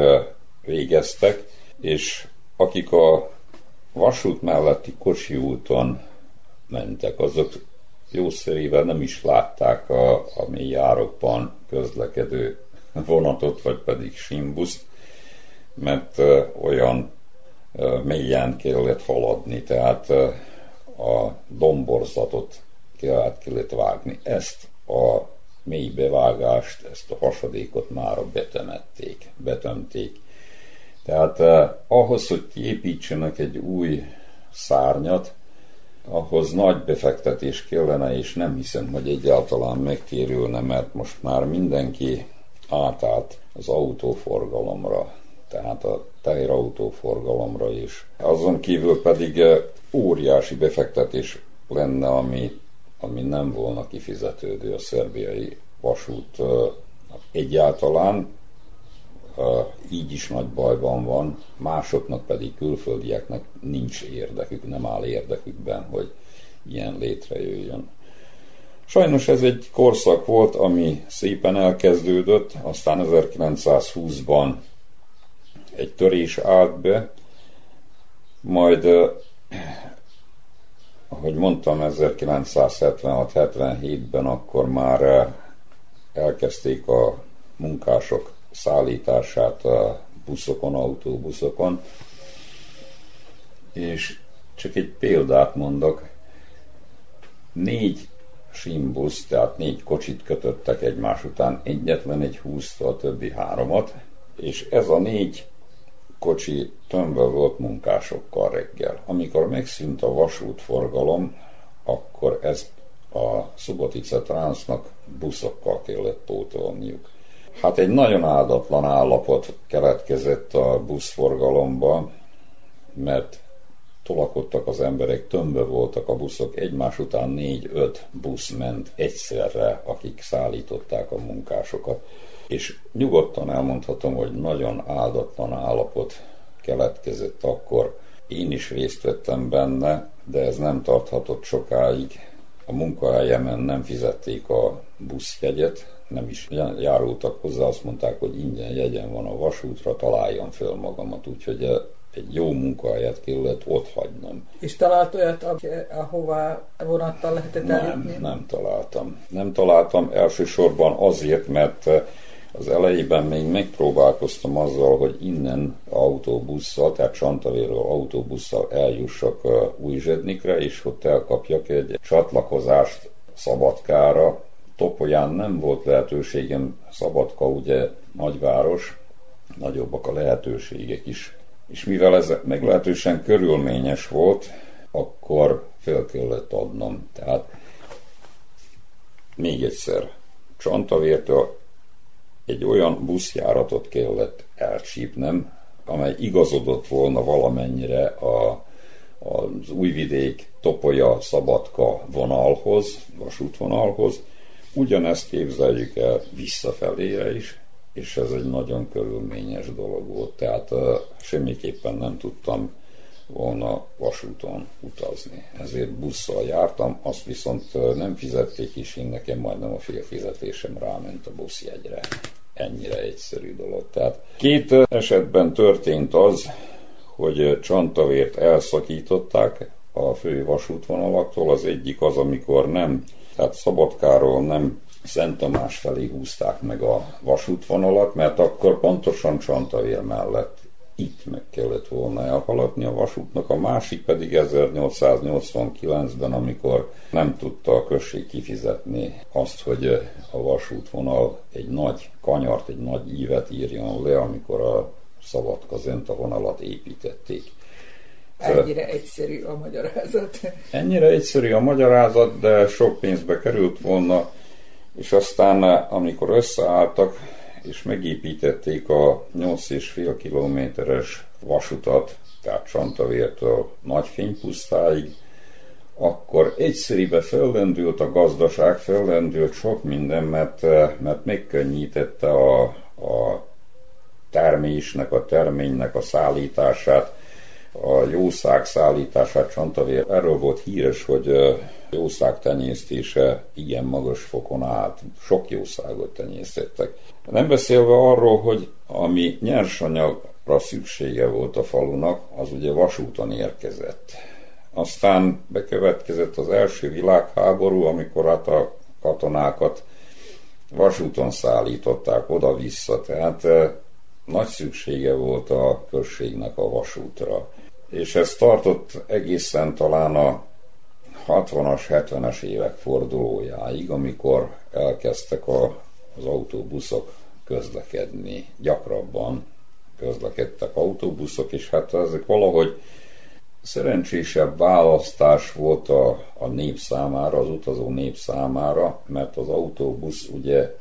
I: végeztek, és akik a vasút melletti Kocsi úton mentek, azok jószerével nem is látták a, a mély árokban közlekedő vonatot, vagy pedig simbuszt, mert olyan mélyen kellett haladni, tehát a domborzatot kellett, kellett vágni. Ezt a mély bevágást, ezt a hasadékot már betemették, betömték. Tehát eh, ahhoz, hogy kiépítsenek egy új szárnyat, ahhoz nagy befektetés kellene, és nem hiszem, hogy egyáltalán megtérülne, mert most már mindenki átállt az autóforgalomra, tehát a teherautóforgalomra is. Azon kívül pedig eh, óriási befektetés lenne, ami, ami nem volna kifizetődő a szerbiai vasút eh, egyáltalán, így is nagy bajban van, másoknak pedig külföldieknek nincs érdekük, nem áll érdekükben, hogy ilyen létrejöjjön. Sajnos ez egy korszak volt, ami szépen elkezdődött, aztán 1920-ban egy törés állt be, majd, ahogy mondtam, 1976-77-ben akkor már elkezdték a munkások szállítását a buszokon, autóbuszokon. És csak egy példát mondok, négy simbusz, tehát négy kocsit kötöttek egymás után, egyetlen egy húzta a többi háromat, és ez a négy kocsi tömve volt munkásokkal reggel. Amikor megszűnt a vasútforgalom, akkor ezt a Subotica Transnak buszokkal kellett pótolniuk. Hát egy nagyon áldatlan állapot keletkezett a buszforgalomba, mert tolakodtak az emberek, tömbbe voltak a buszok, egymás után négy-öt busz ment egyszerre, akik szállították a munkásokat. És nyugodtan elmondhatom, hogy nagyon áldatlan állapot keletkezett akkor. Én is részt vettem benne, de ez nem tarthatott sokáig. A munkahelyemen nem fizették a buszjegyet, nem is járultak hozzá, azt mondták, hogy ingyen jegyen van a vasútra, találjam föl magamat, úgyhogy eh, egy jó munkahelyet kellett ott hagynom.
J: És talált olyat, ahová vonattal lehetett eljutni?
I: Nem, nem találtam. Nem találtam elsősorban azért, mert eh, az elejében még megpróbálkoztam azzal, hogy innen autóbusszal, tehát Csantavéről autóbusszal eljussak eh, Újzsednikre, és ott elkapjak egy csatlakozást Szabadkára, Topolyán nem volt lehetőségem, Szabadka ugye nagyváros, nagyobbak a lehetőségek is. És mivel ez meglehetősen körülményes volt, akkor fel kellett adnom. Tehát még egyszer, Csantavértől egy olyan buszjáratot kellett elcsípnem, amely igazodott volna valamennyire a, az újvidék Topolya Szabadka vonalhoz, vasútvonalhoz. Ugyanezt képzeljük el visszafelére is, és ez egy nagyon körülményes dolog volt, tehát semmiképpen nem tudtam volna vasúton utazni. Ezért busszal jártam, azt viszont nem fizették is, én nekem majdnem a fél fizetésem ráment a buszjegyre. Ennyire egyszerű dolog. Tehát két esetben történt az, hogy Csantavért elszakították a fő vasútvonalaktól. Az egyik az, amikor nem, tehát Szabadkáról nem Szent Tamás felé húzták meg a vasútvonalat, mert akkor pontosan Csantavér mellett itt meg kellett volna elhaladni a vasútnak, a másik pedig 1889-ben, amikor nem tudta a község kifizetni azt, hogy a vasútvonal egy nagy kanyart, egy nagy ívet írjon le, amikor a Szabadka Zenta vonalat építették.
J: Ennyire egyszerű a magyarázat.
I: Ennyire egyszerű a magyarázat, de sok pénzbe került volna, és aztán amikor összeálltak, és megépítették a 8,5 kilométeres vasutat, tehát Csantavértől Nagyfénypusztáig, akkor egyszerűbe fellendült a gazdaság, fellendült sok minden, mert, mert megkönnyítette a, a termésnek, a terménynek a szállítását, a jószág szállítását Csantavér. Erről volt híres, hogy jószág tenyésztése igen magas fokon állt. Sok jószágot tenyésztettek. Nem beszélve arról, hogy ami nyersanyagra szüksége volt a falunak, az ugye vasúton érkezett. Aztán bekövetkezett az első világháború, amikor hát a katonákat vasúton szállították oda-vissza, tehát nagy szüksége volt a községnek a vasútra. És ez tartott egészen talán a 60-as, 70-es évek fordulójáig, amikor elkezdtek a, az autóbuszok közlekedni. Gyakrabban közlekedtek autóbuszok, és hát ezek valahogy szerencsésebb választás volt a, a nép számára, az utazó nép számára, mert az autóbusz ugye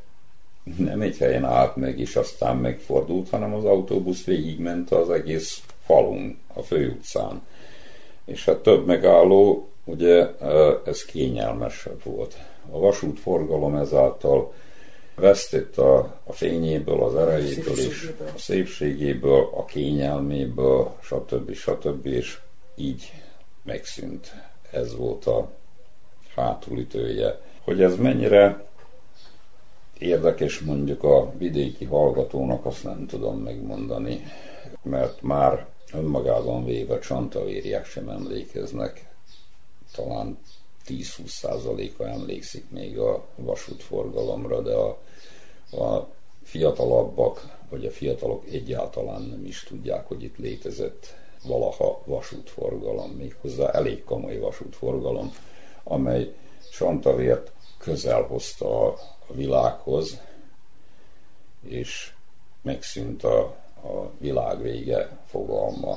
I: nem egy helyen állt meg, és aztán megfordult, hanem az autóbusz végigment az egész falun, a főutcán. És hát több megálló, ugye ez kényelmesebb volt. A vasútforgalom ezáltal vesztett a, a fényéből, az erejéből és a szépségéből, a kényelméből, stb. stb. és így megszűnt. Ez volt a hátulütője. Hogy ez mennyire érdekes mondjuk a vidéki hallgatónak, azt nem tudom megmondani, mert már önmagában véve csantavériek sem emlékeznek, talán 10-20 százaléka emlékszik még a vasútforgalomra, de a, a fiatalabbak, vagy a fiatalok egyáltalán nem is tudják, hogy itt létezett valaha vasútforgalom, méghozzá elég komoly vasútforgalom, amely Santavért közel hozta a világhoz, és megszűnt a, a világ vége fogalma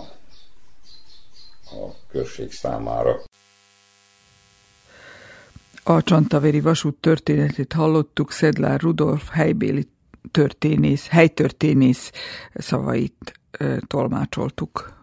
I: a község számára.
B: A Csantaveri vasút történetét hallottuk, Szedlár Rudolf helybéli történész, helytörténész szavait tolmácsoltuk.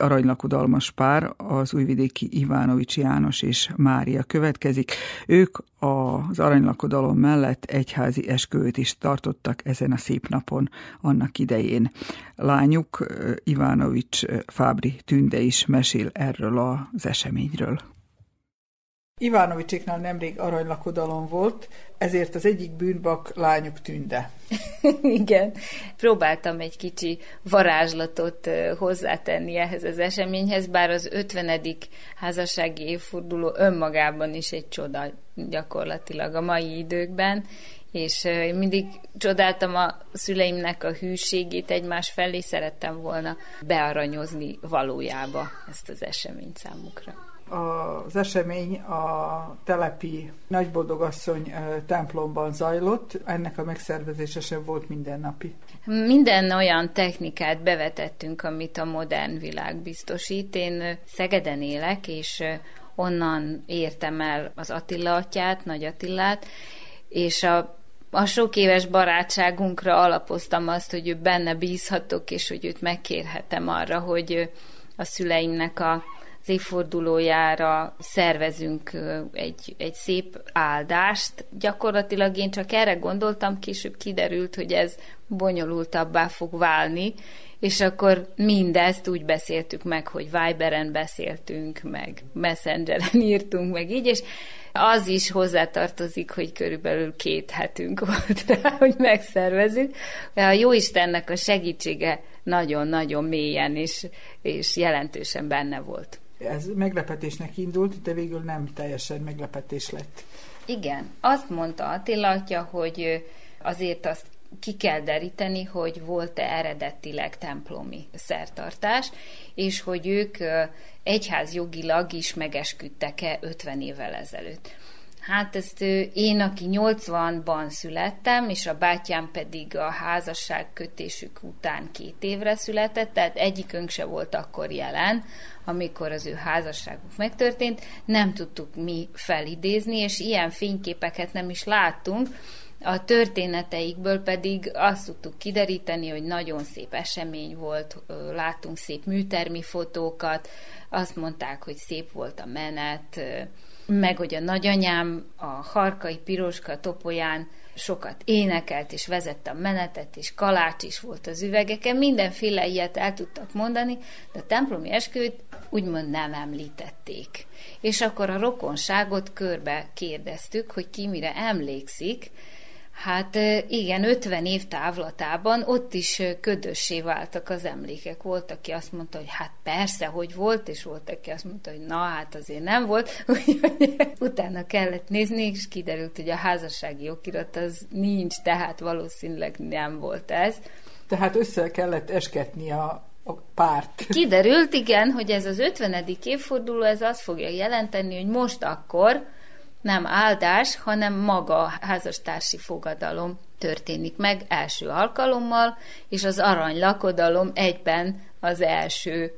B: Aranylakodalmas pár, az újvidéki Ivánovics János és Mária következik. Ők az aranylakodalom mellett egyházi esküvőt is tartottak ezen a szép napon annak idején. Lányuk Ivánovics Fábri Tünde is mesél erről az eseményről. Ivánovicséknál nemrég aranylakodalom volt, ezért az egyik bűnbak lányuk tünde. <laughs>
K: Igen, próbáltam egy kicsi varázslatot hozzátenni ehhez az eseményhez, bár az 50. házassági évforduló önmagában is egy csoda gyakorlatilag a mai időkben, és én mindig csodáltam a szüleimnek a hűségét egymás felé, szerettem volna bearanyozni valójába ezt az eseményt számukra
B: az esemény a telepi nagyboldogasszony templomban zajlott, ennek a megszervezése sem volt mindennapi.
K: Minden olyan technikát bevetettünk, amit a modern világ biztosít. Én Szegeden élek, és onnan értem el az Attila atyát, Nagy Attilát, és a a sok éves barátságunkra alapoztam azt, hogy ő benne bízhatok, és hogy őt megkérhetem arra, hogy a szüleimnek a az évfordulójára szervezünk egy, egy szép áldást. Gyakorlatilag én csak erre gondoltam, később kiderült, hogy ez bonyolultabbá fog válni, és akkor mindezt úgy beszéltük meg, hogy Viberen beszéltünk, meg Messengeren <laughs> írtunk, meg így, és az is hozzátartozik, hogy körülbelül két hetünk volt rá, <laughs> hogy megszervezünk. A Jóistennek a segítsége nagyon-nagyon mélyen és, és jelentősen benne volt.
B: Ez meglepetésnek indult, de végül nem teljesen meglepetés lett.
K: Igen, azt mondta Attila atya, hogy azért azt ki kell deríteni, hogy volt-e eredetileg templomi szertartás, és hogy ők egyházjogilag is megesküdtek-e 50 évvel ezelőtt. Hát ezt én, aki 80-ban születtem, és a bátyám pedig a házasság kötésük után két évre született, tehát egyikünk se volt akkor jelen, amikor az ő házasságuk megtörtént, nem tudtuk mi felidézni, és ilyen fényképeket nem is láttunk, a történeteikből pedig azt tudtuk kideríteni, hogy nagyon szép esemény volt, láttunk szép műtermi fotókat, azt mondták, hogy szép volt a menet, meg hogy a nagyanyám a harkai piroska topolyán sokat énekelt, és vezette a menetet, és kalács is volt az üvegeken, mindenféle ilyet el tudtak mondani, de a templomi esküvőt úgymond nem említették. És akkor a rokonságot körbe kérdeztük, hogy ki mire emlékszik, Hát igen, 50 év távlatában ott is ködössé váltak az emlékek. Volt, aki azt mondta, hogy hát persze, hogy volt, és volt, aki azt mondta, hogy na, hát azért nem volt. <laughs> utána kellett nézni, és kiderült, hogy a házassági okirat az nincs, tehát valószínűleg nem volt ez.
B: Tehát össze kellett esketni a, a párt. <laughs>
K: Kiderült, igen, hogy ez az 50. évforduló, ez azt fogja jelenteni, hogy most akkor nem áldás, hanem maga a házastársi fogadalom történik meg első alkalommal, és az arany lakodalom egyben az első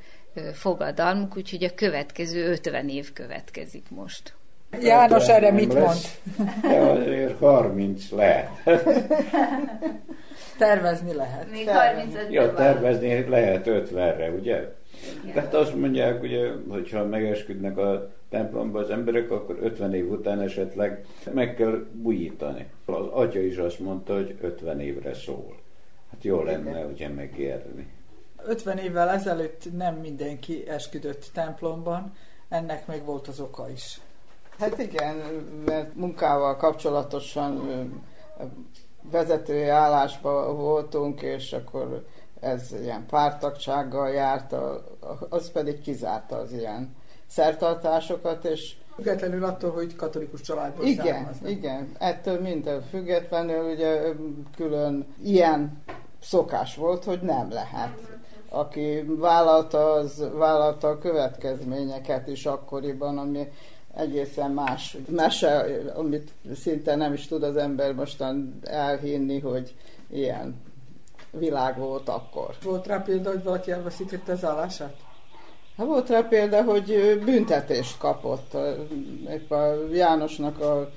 K: fogadalmuk, úgyhogy a következő 50 év következik most.
B: János erre mit mond?
I: De azért 30 lehet. <laughs>
B: Tervezni lehet.
K: Még 35
I: Ja, tervezni lehet 50-re, ugye? Igen. Tehát azt mondják, ugye, hogyha megesküdnek a templomba az emberek, akkor 50 év után esetleg meg kell bújítani. Az atya is azt mondta, hogy 50 évre szól. Hát jó lenne ugye megérni.
B: 50 évvel ezelőtt nem mindenki esküdött templomban, ennek meg volt az oka is.
L: Hát igen, mert munkával kapcsolatosan vezetői állásban voltunk, és akkor ez ilyen pártagsággal járt, az pedig kizárta az ilyen szertartásokat, és
B: Függetlenül attól, hogy katolikus családból
L: Igen,
B: származnak.
L: igen. Ettől minden függetlenül ugye külön ilyen szokás volt, hogy nem lehet. Aki vállalta, az vállalta a következményeket is akkoriban, ami egészen más mese, amit szinte nem is tud az ember mostan elhinni, hogy ilyen világ volt akkor.
B: Volt rá példa, hogy valaki elveszítette az állását?
L: Hát volt rá példa, hogy büntetést kapott. Épp a Jánosnak a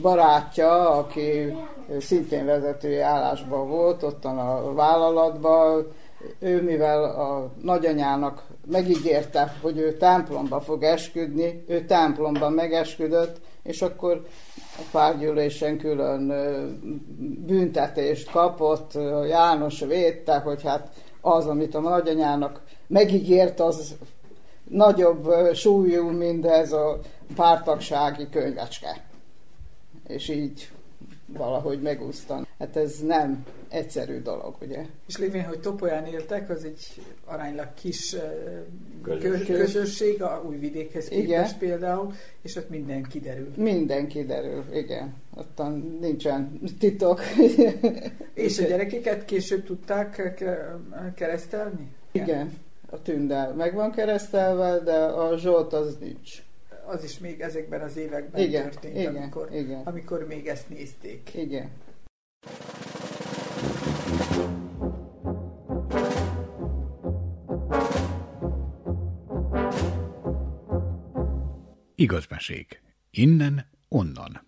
L: barátja, aki szintén vezetői állásban volt, ottan a vállalatban, ő mivel a nagyanyának megígérte, hogy ő templomba fog esküdni, ő templomban megesküdött, és akkor a párgyűlésen külön büntetést kapott, János védte, hogy hát az, amit a nagyanyának megígért, az nagyobb súlyú, mint ez a pártagsági könyvecske. És így valahogy megúsztan. Hát ez nem egyszerű dolog, ugye?
J: És lévén, hogy Topolyán éltek, az egy aránylag kis közösség, közösség a újvidékhez képest igen. például, és ott minden kiderül.
L: Minden kiderül, igen. Ott nincsen titok. <laughs>
J: és a gyerekeket később tudták keresztelni?
L: Igen. A tünde meg van keresztelve, de a Zsolt az nincs
J: az is még ezekben az években igen, történt, igen, amikor, igen. amikor még ezt nézték.
L: Igen.
M: Igazmesék. Innen, onnan.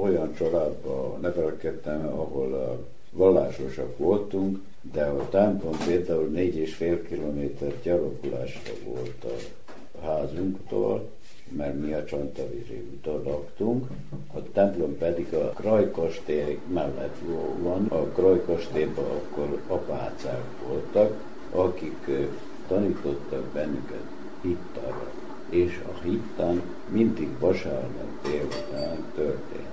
N: Olyan családban nevelkedtem, ahol vallásosak voltunk, de a templom például négy és fél kilométer gyalogulásra volt a házunktól, mert mi a Csantavíri úton laktunk, a templom pedig a Krajkastély mellett van. A Krajkastélyban akkor apácák voltak, akik tanítottak bennünket hittára. És a hittan mindig vasárnap délután történt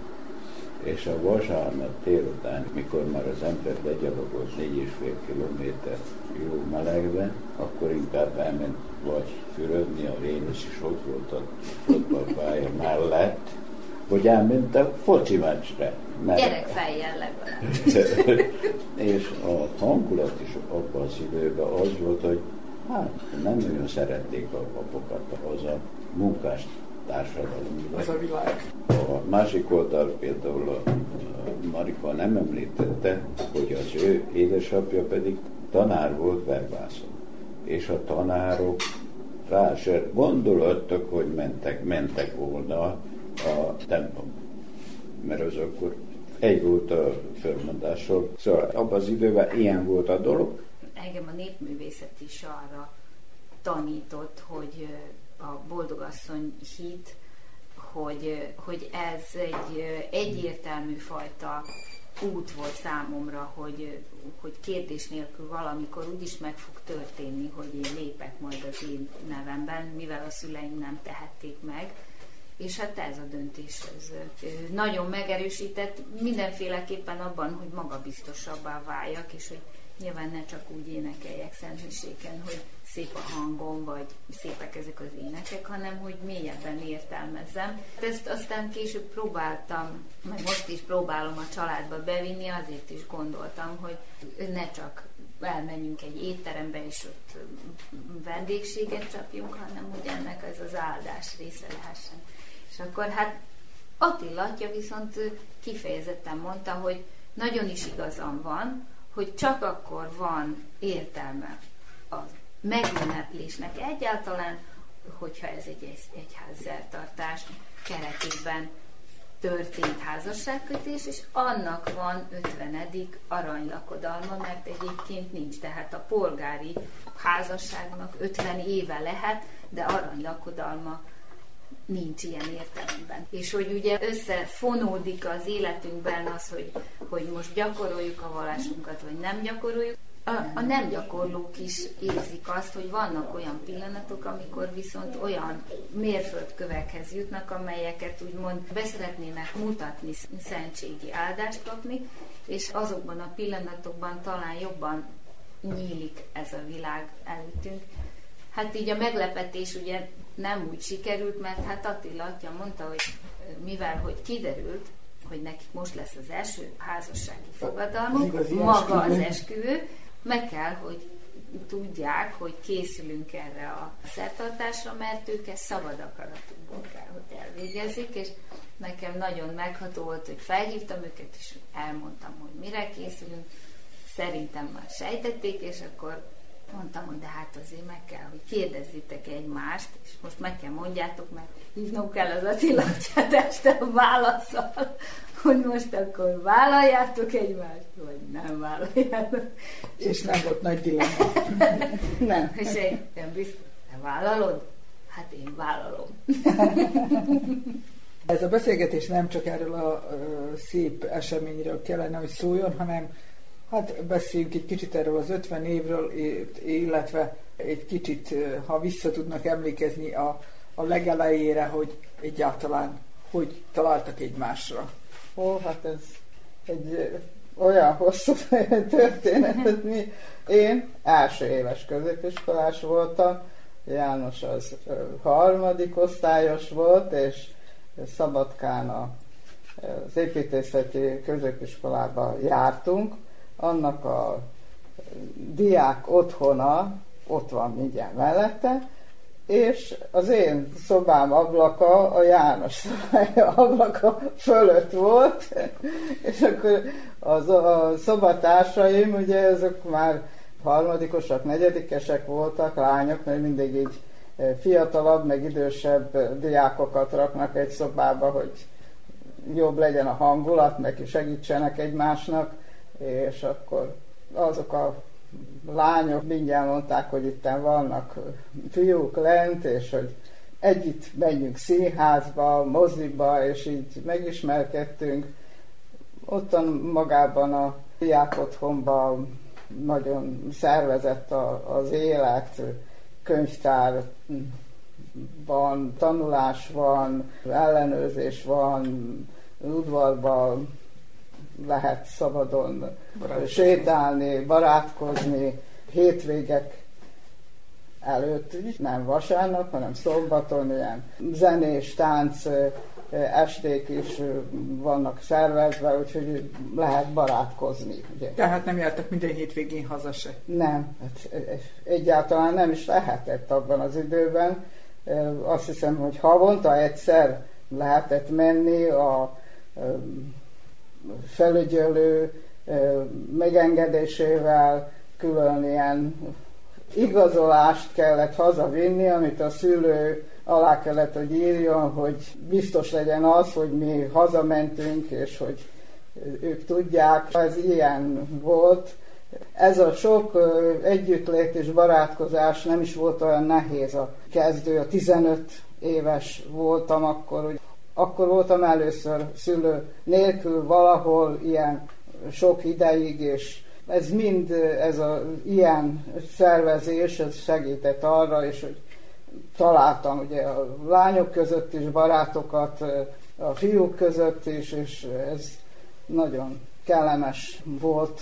N: és a vasárnap délután, mikor már az ember legyalogolt négy és fél kilométer jó melegben, akkor inkább elment vagy fürödni, a Vénusz is ott volt a fotballpálya mellett, vagy elment a foci meccsre.
K: Gyerekfejjel legalább. <laughs>
N: és a hangulat is abban az időben az volt, hogy hát nem nagyon szerették a papokat az a munkást társadalom.
J: Az a világ.
N: A másik oldal például a, Marika nem említette, hogy az ő édesapja pedig tanár volt verbászon. És a tanárok rá se gondolottak, hogy mentek, mentek volna a templom. Mert az akkor egy volt a fölmondásról. Szóval abban az időben ilyen volt a dolog.
K: Engem a népművészet is arra tanított, hogy a boldogasszony hit, hogy, hogy ez egy egyértelmű fajta út volt számomra, hogy, hogy kérdés nélkül valamikor úgy is meg fog történni, hogy én lépek majd az én nevemben, mivel a szüleim nem tehették meg. És hát ez a döntés ez nagyon megerősített mindenféleképpen abban, hogy magabiztosabbá váljak, és hogy nyilván ne csak úgy énekeljek Szentmiséken, hogy szép a hangom, vagy szépek ezek az énekek, hanem hogy mélyebben értelmezem. Ezt aztán később próbáltam, meg most is próbálom a családba bevinni, azért is gondoltam, hogy ne csak elmenjünk egy étterembe, és ott vendégséget csapjunk, hanem hogy ennek ez az áldás része lehessen. És akkor hát Attila atya viszont kifejezetten mondta, hogy nagyon is igazam van, hogy csak akkor van értelme az megünneplésnek egyáltalán, hogyha ez egy egyházszertartás keretében történt házasságkötés, és annak van 50. aranylakodalma, mert egyébként nincs. Tehát a polgári házasságnak 50 éve lehet, de aranylakodalma nincs ilyen értelemben. És hogy ugye összefonódik az életünkben az, hogy, hogy most gyakoroljuk a vallásunkat, vagy nem gyakoroljuk, a, a nem gyakorlók is érzik azt, hogy vannak olyan pillanatok, amikor viszont olyan mérföldkövekhez jutnak, amelyeket úgymond beszeretnének mutatni, szentségi áldást kapni, és azokban a pillanatokban talán jobban nyílik ez a világ előttünk. Hát így a meglepetés ugye nem úgy sikerült, mert hát Attila atya mondta, hogy mivel hogy kiderült, hogy nekik most lesz az első házassági fogadalmuk, maga az esküvő, meg kell, hogy tudják, hogy készülünk erre a szertartásra, mert ők ezt szabad akaratukból kell, hogy elvégezik, és nekem nagyon megható volt, hogy felhívtam őket, és elmondtam, hogy mire készülünk. Szerintem már sejtették, és akkor mondtam, hogy de hát azért meg kell, hogy kérdezzétek egymást, és most meg kell mondjátok, mert hívnom kell az Attila este a válaszsal, hogy most akkor vállaljátok egymást, vagy nem vállaljátok.
J: És nem volt nagy dilemma. <laughs>
K: nem. És én, én biztos, te vállalod? Hát én vállalom.
J: Ez a beszélgetés nem csak erről a szép eseményről kellene, hogy szóljon, hanem hát beszéljünk egy kicsit erről az 50 évről, illetve egy kicsit, ha vissza tudnak emlékezni a, a legelejére, hogy egyáltalán hogy találtak egymásra.
L: Ó, hát ez egy olyan hosszú <laughs> történet, hogy mi, én első éves középiskolás voltam, János az harmadik osztályos volt, és Szabadkán az építészeti középiskolába jártunk, annak a diák otthona ott van mindjárt mellette, és az én szobám ablaka a János szobája <laughs> ablaka fölött volt, <laughs> és akkor az, a szobatársaim, ugye ezek már harmadikosak, negyedikesek voltak, lányok, mert mindig így fiatalabb, meg idősebb diákokat raknak egy szobába, hogy jobb legyen a hangulat, meg segítsenek egymásnak, és akkor azok a lányok mindjárt mondták, hogy itt vannak fiúk lent, és hogy együtt menjünk színházba, moziba, és így megismerkedtünk. Ottan magában a diák otthonban nagyon szervezett a, az élet, könyvtár van, tanulás van, ellenőrzés van, udvarban lehet szabadon barátkozni. sétálni, barátkozni, hétvégek előtt, nem vasárnap, hanem szombaton ilyen zenés, tánc esték is vannak szervezve, úgyhogy lehet barátkozni. Ugye.
J: Tehát nem jártak minden hétvégén haza se?
L: Nem, hát egyáltalán nem is lehetett abban az időben. Azt hiszem, hogy havonta egyszer lehetett menni a felügyelő megengedésével külön ilyen igazolást kellett hazavinni, amit a szülő alá kellett, hogy írjon, hogy biztos legyen az, hogy mi hazamentünk, és hogy ők tudják. Ez ilyen volt. Ez a sok együttlét és barátkozás nem is volt olyan nehéz a kezdő. A 15 éves voltam akkor, hogy akkor voltam először szülő nélkül valahol ilyen sok ideig, és ez mind, ez az ilyen szervezés, ez segített arra, és hogy találtam ugye a lányok között is barátokat, a fiúk között is, és ez nagyon kellemes volt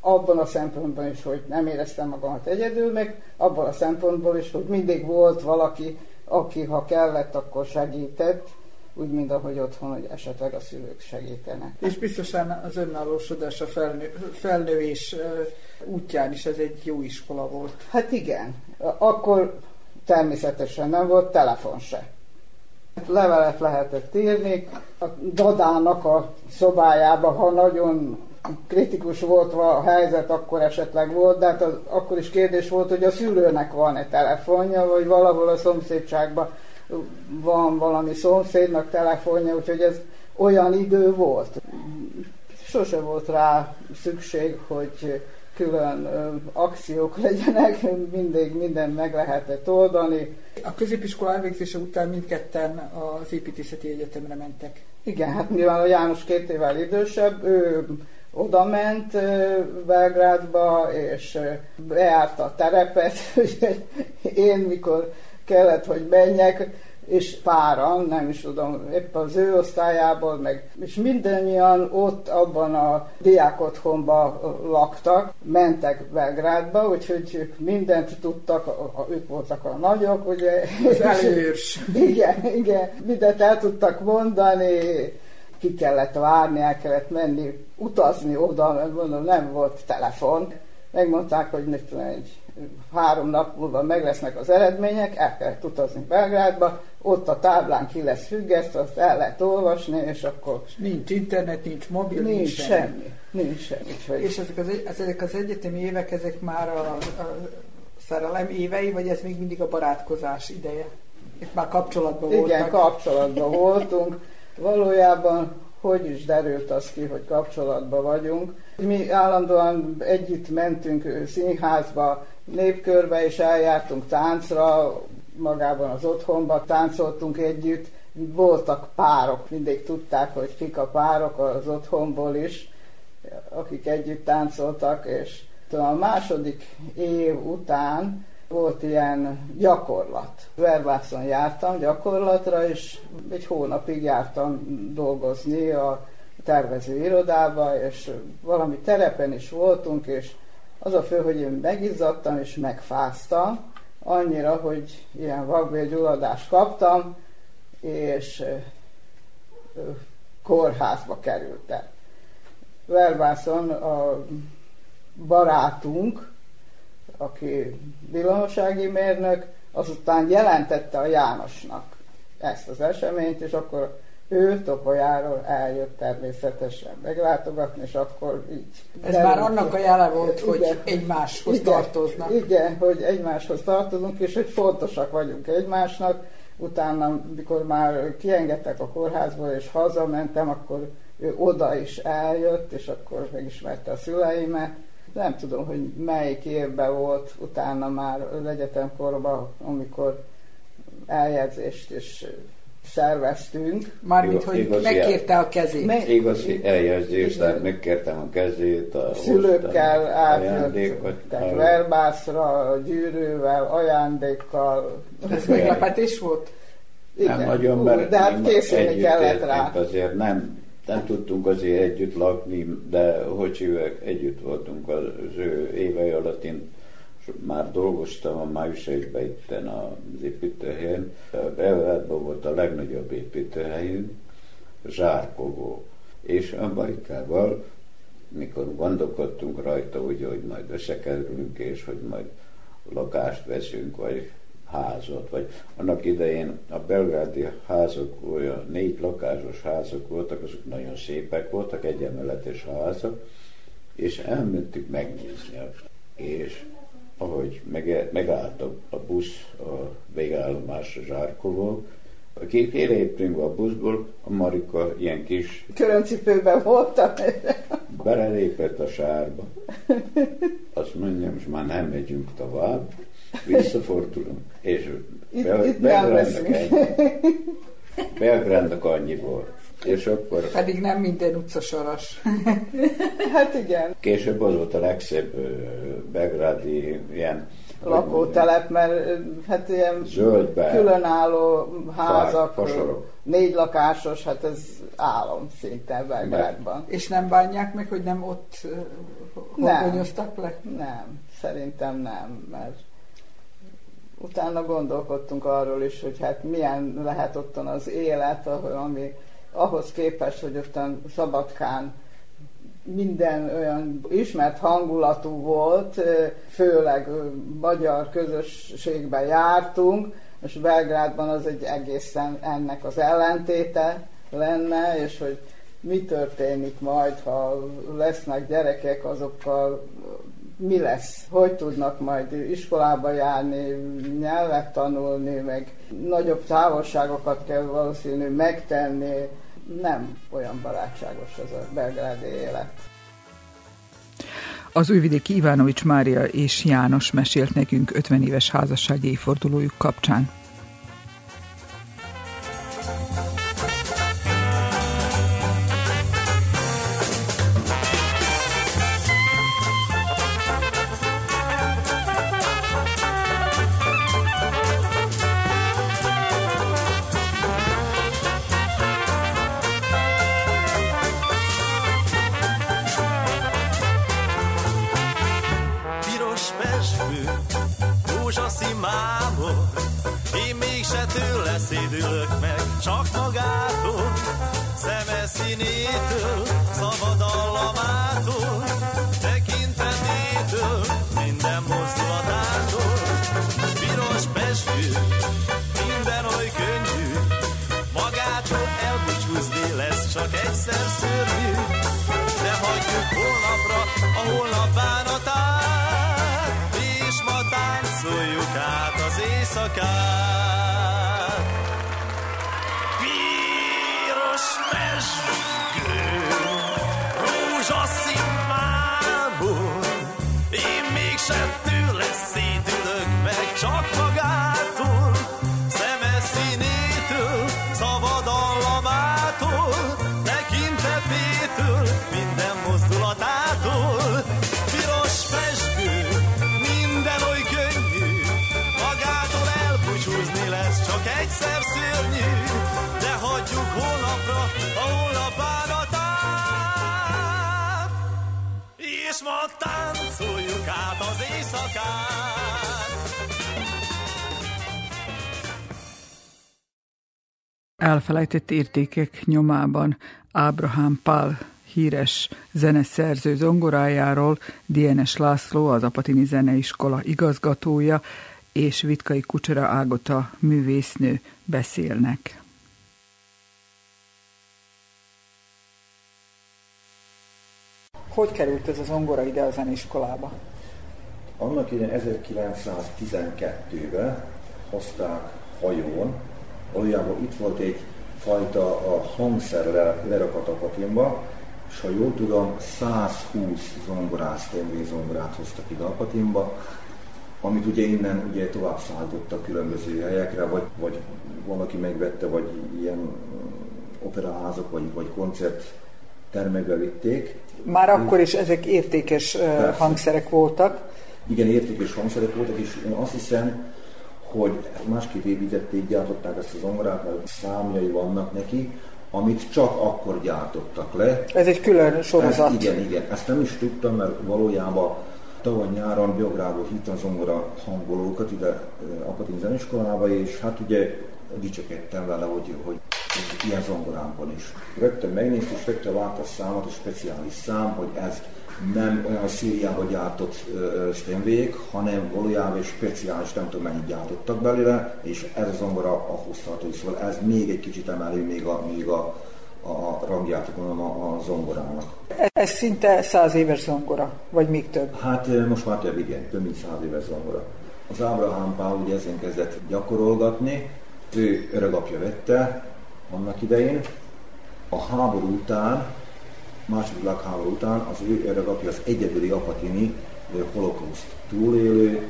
L: abban a szempontból is, hogy nem éreztem magamat egyedül, meg abban a szempontból is, hogy mindig volt valaki, aki ha kellett, akkor segített, úgy, mint ahogy otthon, hogy esetleg a szülők segítenek.
J: És biztosan az önállósodás a felnő, felnővés útján is ez egy jó iskola volt.
L: Hát igen. Akkor természetesen nem volt telefon se. Levelet lehetett írni, a dadának a szobájába, ha nagyon kritikus volt a helyzet, akkor esetleg volt, de hát az, akkor is kérdés volt, hogy a szülőnek van-e telefonja, vagy valahol a szomszédságban van valami szomszédnak telefonja, úgyhogy ez olyan idő volt. Sose volt rá szükség, hogy külön akciók <laughs> legyenek, mindig minden meg lehetett oldani.
J: A középiskola elvégzése után mindketten az építészeti egyetemre mentek.
L: Igen, hát mivel a János két évvel idősebb, ő oda ment Belgrádba, és bejárta a terepet, <laughs> én mikor kellett, hogy menjek, és páran, nem is tudom, épp az ő osztályából, meg, és mindannyian ott abban a diák otthonban laktak, mentek Belgrádba, úgyhogy ők mindent tudtak, a, ők voltak a nagyok, ugye.
J: Az előrs.
L: igen, igen, mindent el tudtak mondani, ki kellett várni, el kellett menni, utazni oda, mert mondom, nem volt telefon. Megmondták, hogy mit egy három nap múlva meg lesznek az eredmények, el kellett utazni Belgrádba, ott a táblán ki lesz függesztve, azt el lehet olvasni, és akkor...
J: Nincs internet, nincs mobil,
L: nincs, nincs semmi. semmi. Nincs semmi.
J: És ezek az, ezek az egyetemi évek, ezek már a, a szerelem évei, vagy ez még mindig a barátkozás ideje? Itt már kapcsolatban
L: Igen,
J: voltak.
L: kapcsolatban voltunk. Valójában hogy is derült az ki, hogy kapcsolatban vagyunk. Mi állandóan együtt mentünk színházba, népkörbe, és eljártunk táncra, magában az otthonba táncoltunk együtt. Voltak párok, mindig tudták, hogy kik a párok az otthonból is, akik együtt táncoltak, és a második év után volt ilyen gyakorlat. Verbászon jártam gyakorlatra, és egy hónapig jártam dolgozni a tervező irodába, és valami terepen is voltunk, és az a fő, hogy én megizzadtam és megfáztam, annyira, hogy ilyen vakbélgyulladást kaptam, és kórházba kerültem. Verbászon a barátunk, aki villamossági mérnök, azután jelentette a Jánosnak ezt az eseményt, és akkor ő Topolyáról eljött természetesen meglátogatni, és akkor így...
J: Ez már annak a jele volt, igen, hogy egymáshoz
L: igen,
J: tartoznak.
L: Igen, hogy egymáshoz tartozunk, és hogy fontosak vagyunk egymásnak. Utána, mikor már kiengedtek a kórházból, és hazamentem, akkor ő oda is eljött, és akkor megismerte a szüleimet, nem tudom, hogy melyik évben volt utána már az egyetemkorban, amikor eljegyzést is szerveztünk.
J: Mármint, hogy igazi megkérte a kezét.
N: Meg... Igazi eljegyzés, tehát megkértem a kezét. A
L: Szülőkkel átjöttek verbászra, gyűrűvel, ajándékkal.
J: Ez meglepetés volt?
N: Igen. Nem nagyon, mert
L: de hát készülni kellett rá.
N: Azért nem nem tudtunk azért együtt lakni, de hogy hívják, együtt voltunk az ő évei alatt. Én már dolgoztam a május egyben itten az építőhelyen. Belgrádban volt a legnagyobb építőhelyünk, Zsárkogó. És a barikával, mikor gondolkodtunk rajta, úgy, hogy majd összekerülünk, és hogy majd lakást veszünk, vagy házat, vagy annak idején a belgrádi házak olyan négy lakásos házak voltak, azok nagyon szépek voltak, egyenletes házak, és elmentük megnézni. És ahogy megállt a busz a végállomás Zsárkovó, Ki kiléptünk a buszból, a Marika ilyen kis...
L: Köröncipőben voltam.
N: Belelépett a sárba. Azt mondjam, most már nem megyünk tovább visszafordulunk, és Belgrádnak annyi volt. És akkor...
J: Pedig nem minden utcasaras. <laughs>
L: hát igen.
N: Később az volt a legszebb belgrádi ilyen
L: lakótelep, mert hát ilyen
N: Zöldbe,
L: különálló házak,
N: fák,
L: négy lakásos, hát ez álom szinte Belgrádban.
J: És nem bánják meg, hogy nem ott horgonyoztak le?
L: Nem, szerintem nem, mert utána gondolkodtunk arról is, hogy hát milyen lehet ottan az élet, ami ahhoz képest, hogy ottan Szabadkán minden olyan ismert hangulatú volt, főleg magyar közösségben jártunk, és Belgrádban az egy egészen ennek az ellentéte lenne, és hogy mi történik majd, ha lesznek gyerekek, azokkal mi lesz, hogy tudnak majd iskolába járni, nyelvet tanulni, meg nagyobb távolságokat kell valószínű megtenni. Nem olyan barátságos az a belgrádi élet.
B: Az újvidéki Ivánovics Mária és János mesélt nekünk 50 éves házassági évfordulójuk kapcsán. Elfelejtett értékek nyomában Ábrahám Pál híres zeneszerző zongorájáról DNS László, az Apatini Zeneiskola igazgatója, és Vitkai Kucsera Ágota művésznő beszélnek. Hogy került ez a zongora ide a zeneiskolába?
O: Annak idején 1912-ben hozták hajón, valójában itt volt egy fajta a hangszer lerakat a patinba, és ha jól tudom, 120 zongorász, zongorát hoztak ide a patinba, amit ugye innen ugye tovább szállítottak különböző helyekre, vagy, vagy valaki megvette, vagy ilyen operaházak, vagy, vagy koncert termekbe vitték.
J: Már akkor is ezek értékes Persze. hangszerek voltak.
O: Igen, értékes hangszerek voltak, és én azt hiszem, hogy másképp építették, gyártották ezt az zongorát, mert számjai vannak neki, amit csak akkor gyártottak le.
J: Ez egy külön sorozat.
O: Ez, igen, igen. Ezt nem is tudtam, mert valójában tavaly nyáron Biográból hittem zongora hangolókat ide Apatin zeneiskolába, és hát ugye dicsekedtem vele, hogy, hogy ilyen zongorámban is. Rögtön megnéztem, és rögtön látta a számot, a speciális szám, hogy ez nem olyan Szíriába gyártott Steinweg, hanem valójában egy speciális, nem tudom mennyit gyártottak belőle, és ez a zongora ahhoz tartozik, szóval ez még egy kicsit emelő még a, még a, a rangját a, a zongorának.
J: Ez szinte száz éves zongora, vagy még több?
O: Hát most már több, igen, több mint száz éves zongora. Az Ábrahám Pál ugye ezen kezdett gyakorolgatni, ő öregapja vette annak idején, a háború után második világháború után az ő öregapja az egyedüli apatini holokauszt túlélő,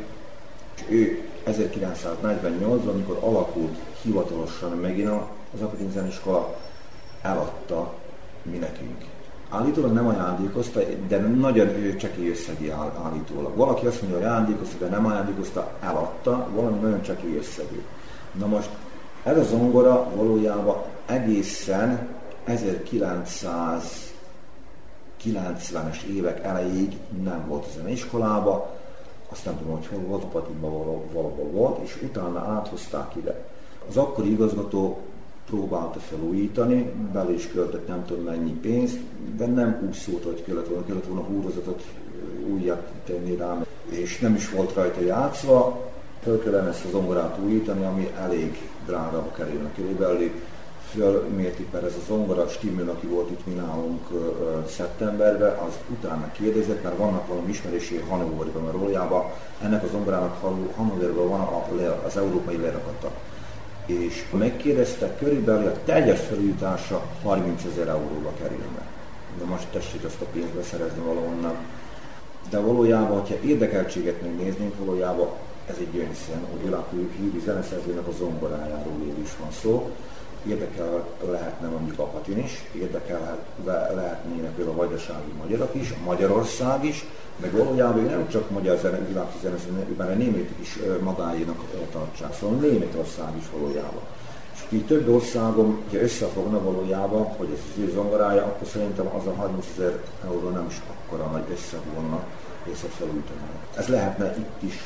O: és ő 1948-ban, amikor alakult hivatalosan megint az apatini zeniskola, eladta mi nekünk. Állítólag nem ajándékozta, de nagyon ő csekély összegi állítólag. Valaki azt mondja, hogy ajándékozta, de nem ajándékozta, eladta, valami nagyon csekély összegű. Na most ez a zongora valójában egészen 1900 90-es évek elejéig nem volt a zeneiskolába, azt nem tudom, hogy hol volt, a Patikban valahol volt, és utána áthozták ide. Az akkori igazgató próbálta felújítani, bele is költött nem tudom mennyi pénzt, de nem úgy szólt, hogy kellett volna, kellett volna húrozatot újját tenni rá, és nem is volt rajta játszva, fel kellene ezt a zongorát újítani, ami elég drágába kerülne körülbelül fölmérti per ez a zongora stimmel, aki volt itt mi nálunk szeptemberben, az utána kérdezett, mert vannak valami ismerésé Hannoverben, mert rójában ennek a zongorának Hannoverben van a, az európai lerakata. És megkérdezte, körülbelül a teljes felújítása 30 ezer euróba kerülne. De most tessék ezt a pénzt beszerezni valahonnan. De valójában, ha érdekeltséget megnéznénk, valójában ez egy gyöngyszem, hogy világhírű zeneszerzőnek a zongorájáról is van szó érdekel lehetne mondjuk Apatin is, érdekel lehetnének például a vajdasági magyarok is, Magyarország is, meg valójában nem csak magyar zene, világi zene, mert a németek is magáénak tartsák, szóval Németország is valójában. És így több országon, ha összefogna valójában, hogy ez az ő zongorája, akkor szerintem az a 30 ezer euró nem is akkora nagy összevonna, és felújítaná. Ez lehetne itt is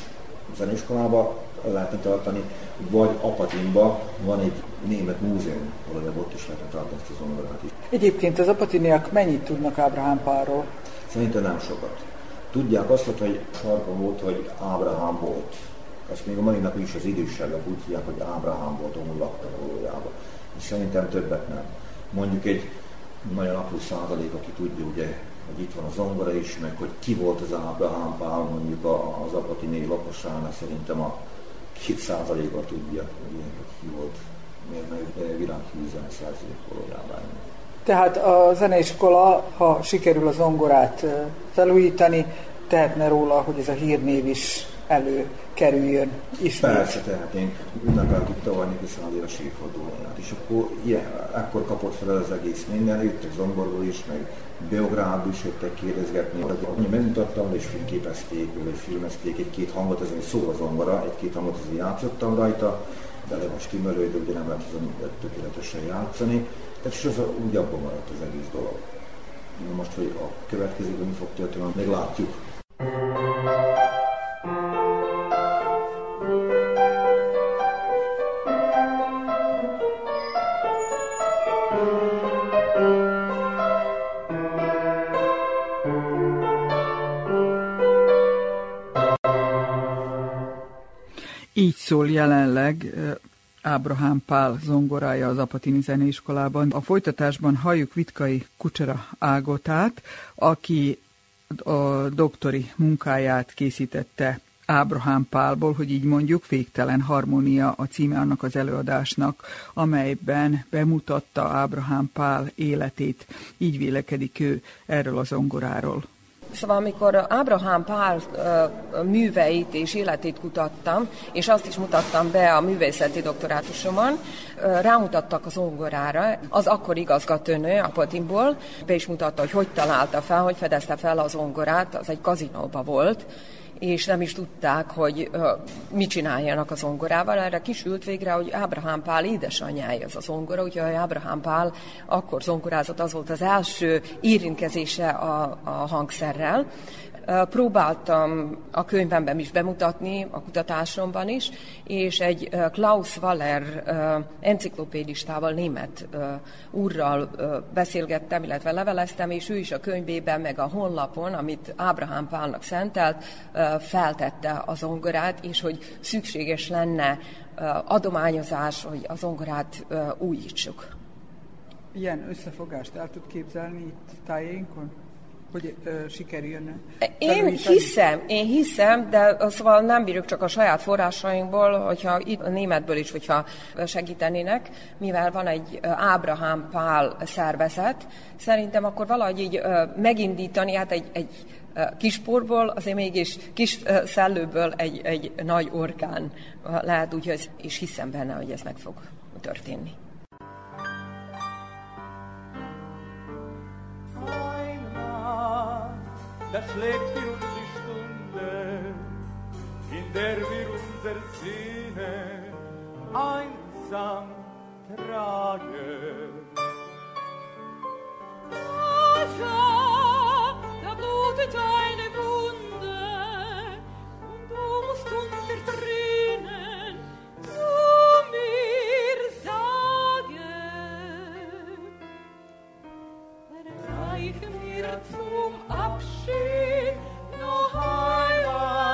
O: zeneiskolában, lehetne tartani, vagy Apatinba van egy német múzeum, ahol ott is lehetne tartani ezt a zongorát is.
J: Egyébként az apatiniak mennyit tudnak Ábrahám Pálról?
O: Szerintem nem sokat. Tudják azt, hogy sarkon volt, hogy Ábrahám volt. Azt még a mai napig is az idősebbek úgy hívják, hogy Ábrahám volt, ahol lakta valójában. És szerintem többet nem. Mondjuk egy nagyon apró százalék, aki tudja, ugye, hogy itt van a zongora is, meg hogy ki volt az Ábrahám Pál, mondjuk az apatini lakosságának szerintem a 2%-a tudja, hogy ki volt zeneszerző valójában.
J: Tehát a zeneiskola, ha sikerül a zongorát felújítani, tehetne róla, hogy ez a hírnév is előkerüljön ismét.
O: Persze, tehát én ünnepeltük tavaly neki száz éves évfordulóját, és akkor ilyen, akkor kapott fel az egész minden, jöttek zongorból is, meg Beográd is jöttek kérdezgetni, hogy megmutattam, és fényképezték, vagy filmezték egy-két hangot, ez egy szól a zongora, egy-két hangot azért játszottam rajta, de le most kimelő, de ugye nem lehet azon tökéletesen játszani. Tehát és az úgy abban maradt az egész dolog. Most, hogy a következőben mi fog történni, meglátjuk.
B: Így szól jelenleg Ábrahám Pál zongorája az Apatini Zeneiskolában. A folytatásban halljuk Vitkai Kucsera Ágotát, aki a doktori munkáját készítette Ábrahám Pálból, hogy így mondjuk, Végtelen Harmónia a címe annak az előadásnak, amelyben bemutatta Ábrahám Pál életét. Így vélekedik ő erről a zongoráról.
P: Szóval amikor Ábrahám Pál műveit és életét kutattam, és azt is mutattam be a művészeti doktorátusomon, rámutattak az ongorára. Az akkor igazgatónő a Potimból be is mutatta, hogy hogy találta fel, hogy fedezte fel az ongorát, az egy kazinóba volt, és nem is tudták, hogy uh, mit csináljanak az zongorával. Erre kisült végre, hogy Ábrahám Pál édesanyjája az a zongora, úgyhogy Ábrahám Pál akkor zongorázott, az volt az első érintkezése a, a hangszerrel. Próbáltam a könyvemben is bemutatni, a kutatásomban is, és egy Klaus Waller enciklopédistával, német úrral beszélgettem, illetve leveleztem, és ő is a könyvében, meg a honlapon, amit Ábrahám Pálnak szentelt, feltette az zongorát, és hogy szükséges lenne adományozás, hogy a zongorát újítsuk.
J: Ilyen összefogást el tud képzelni itt tájénkon? Hogy ö, sikerüljön.
P: Én hiszem, én hiszem, de szóval nem bírjuk csak a saját forrásainkból, hogyha itt a németből is, hogyha segítenének, mivel van egy Ábrahám Pál szervezet, szerintem akkor valahogy így ö, megindítani, hát egy, egy kisporból, azért mégis kis szellőből egy, egy nagy orkán lehet, úgyhogy és hiszem benne, hogy ez meg fog történni.
Q: da schlägt für uns die Stunde, in der wir unser Sinne einsam tragen. Da, da, blutet eine Wunde und du musst unter Tränen zu mir sagen, Reichen dir zum Abschied noch einmal.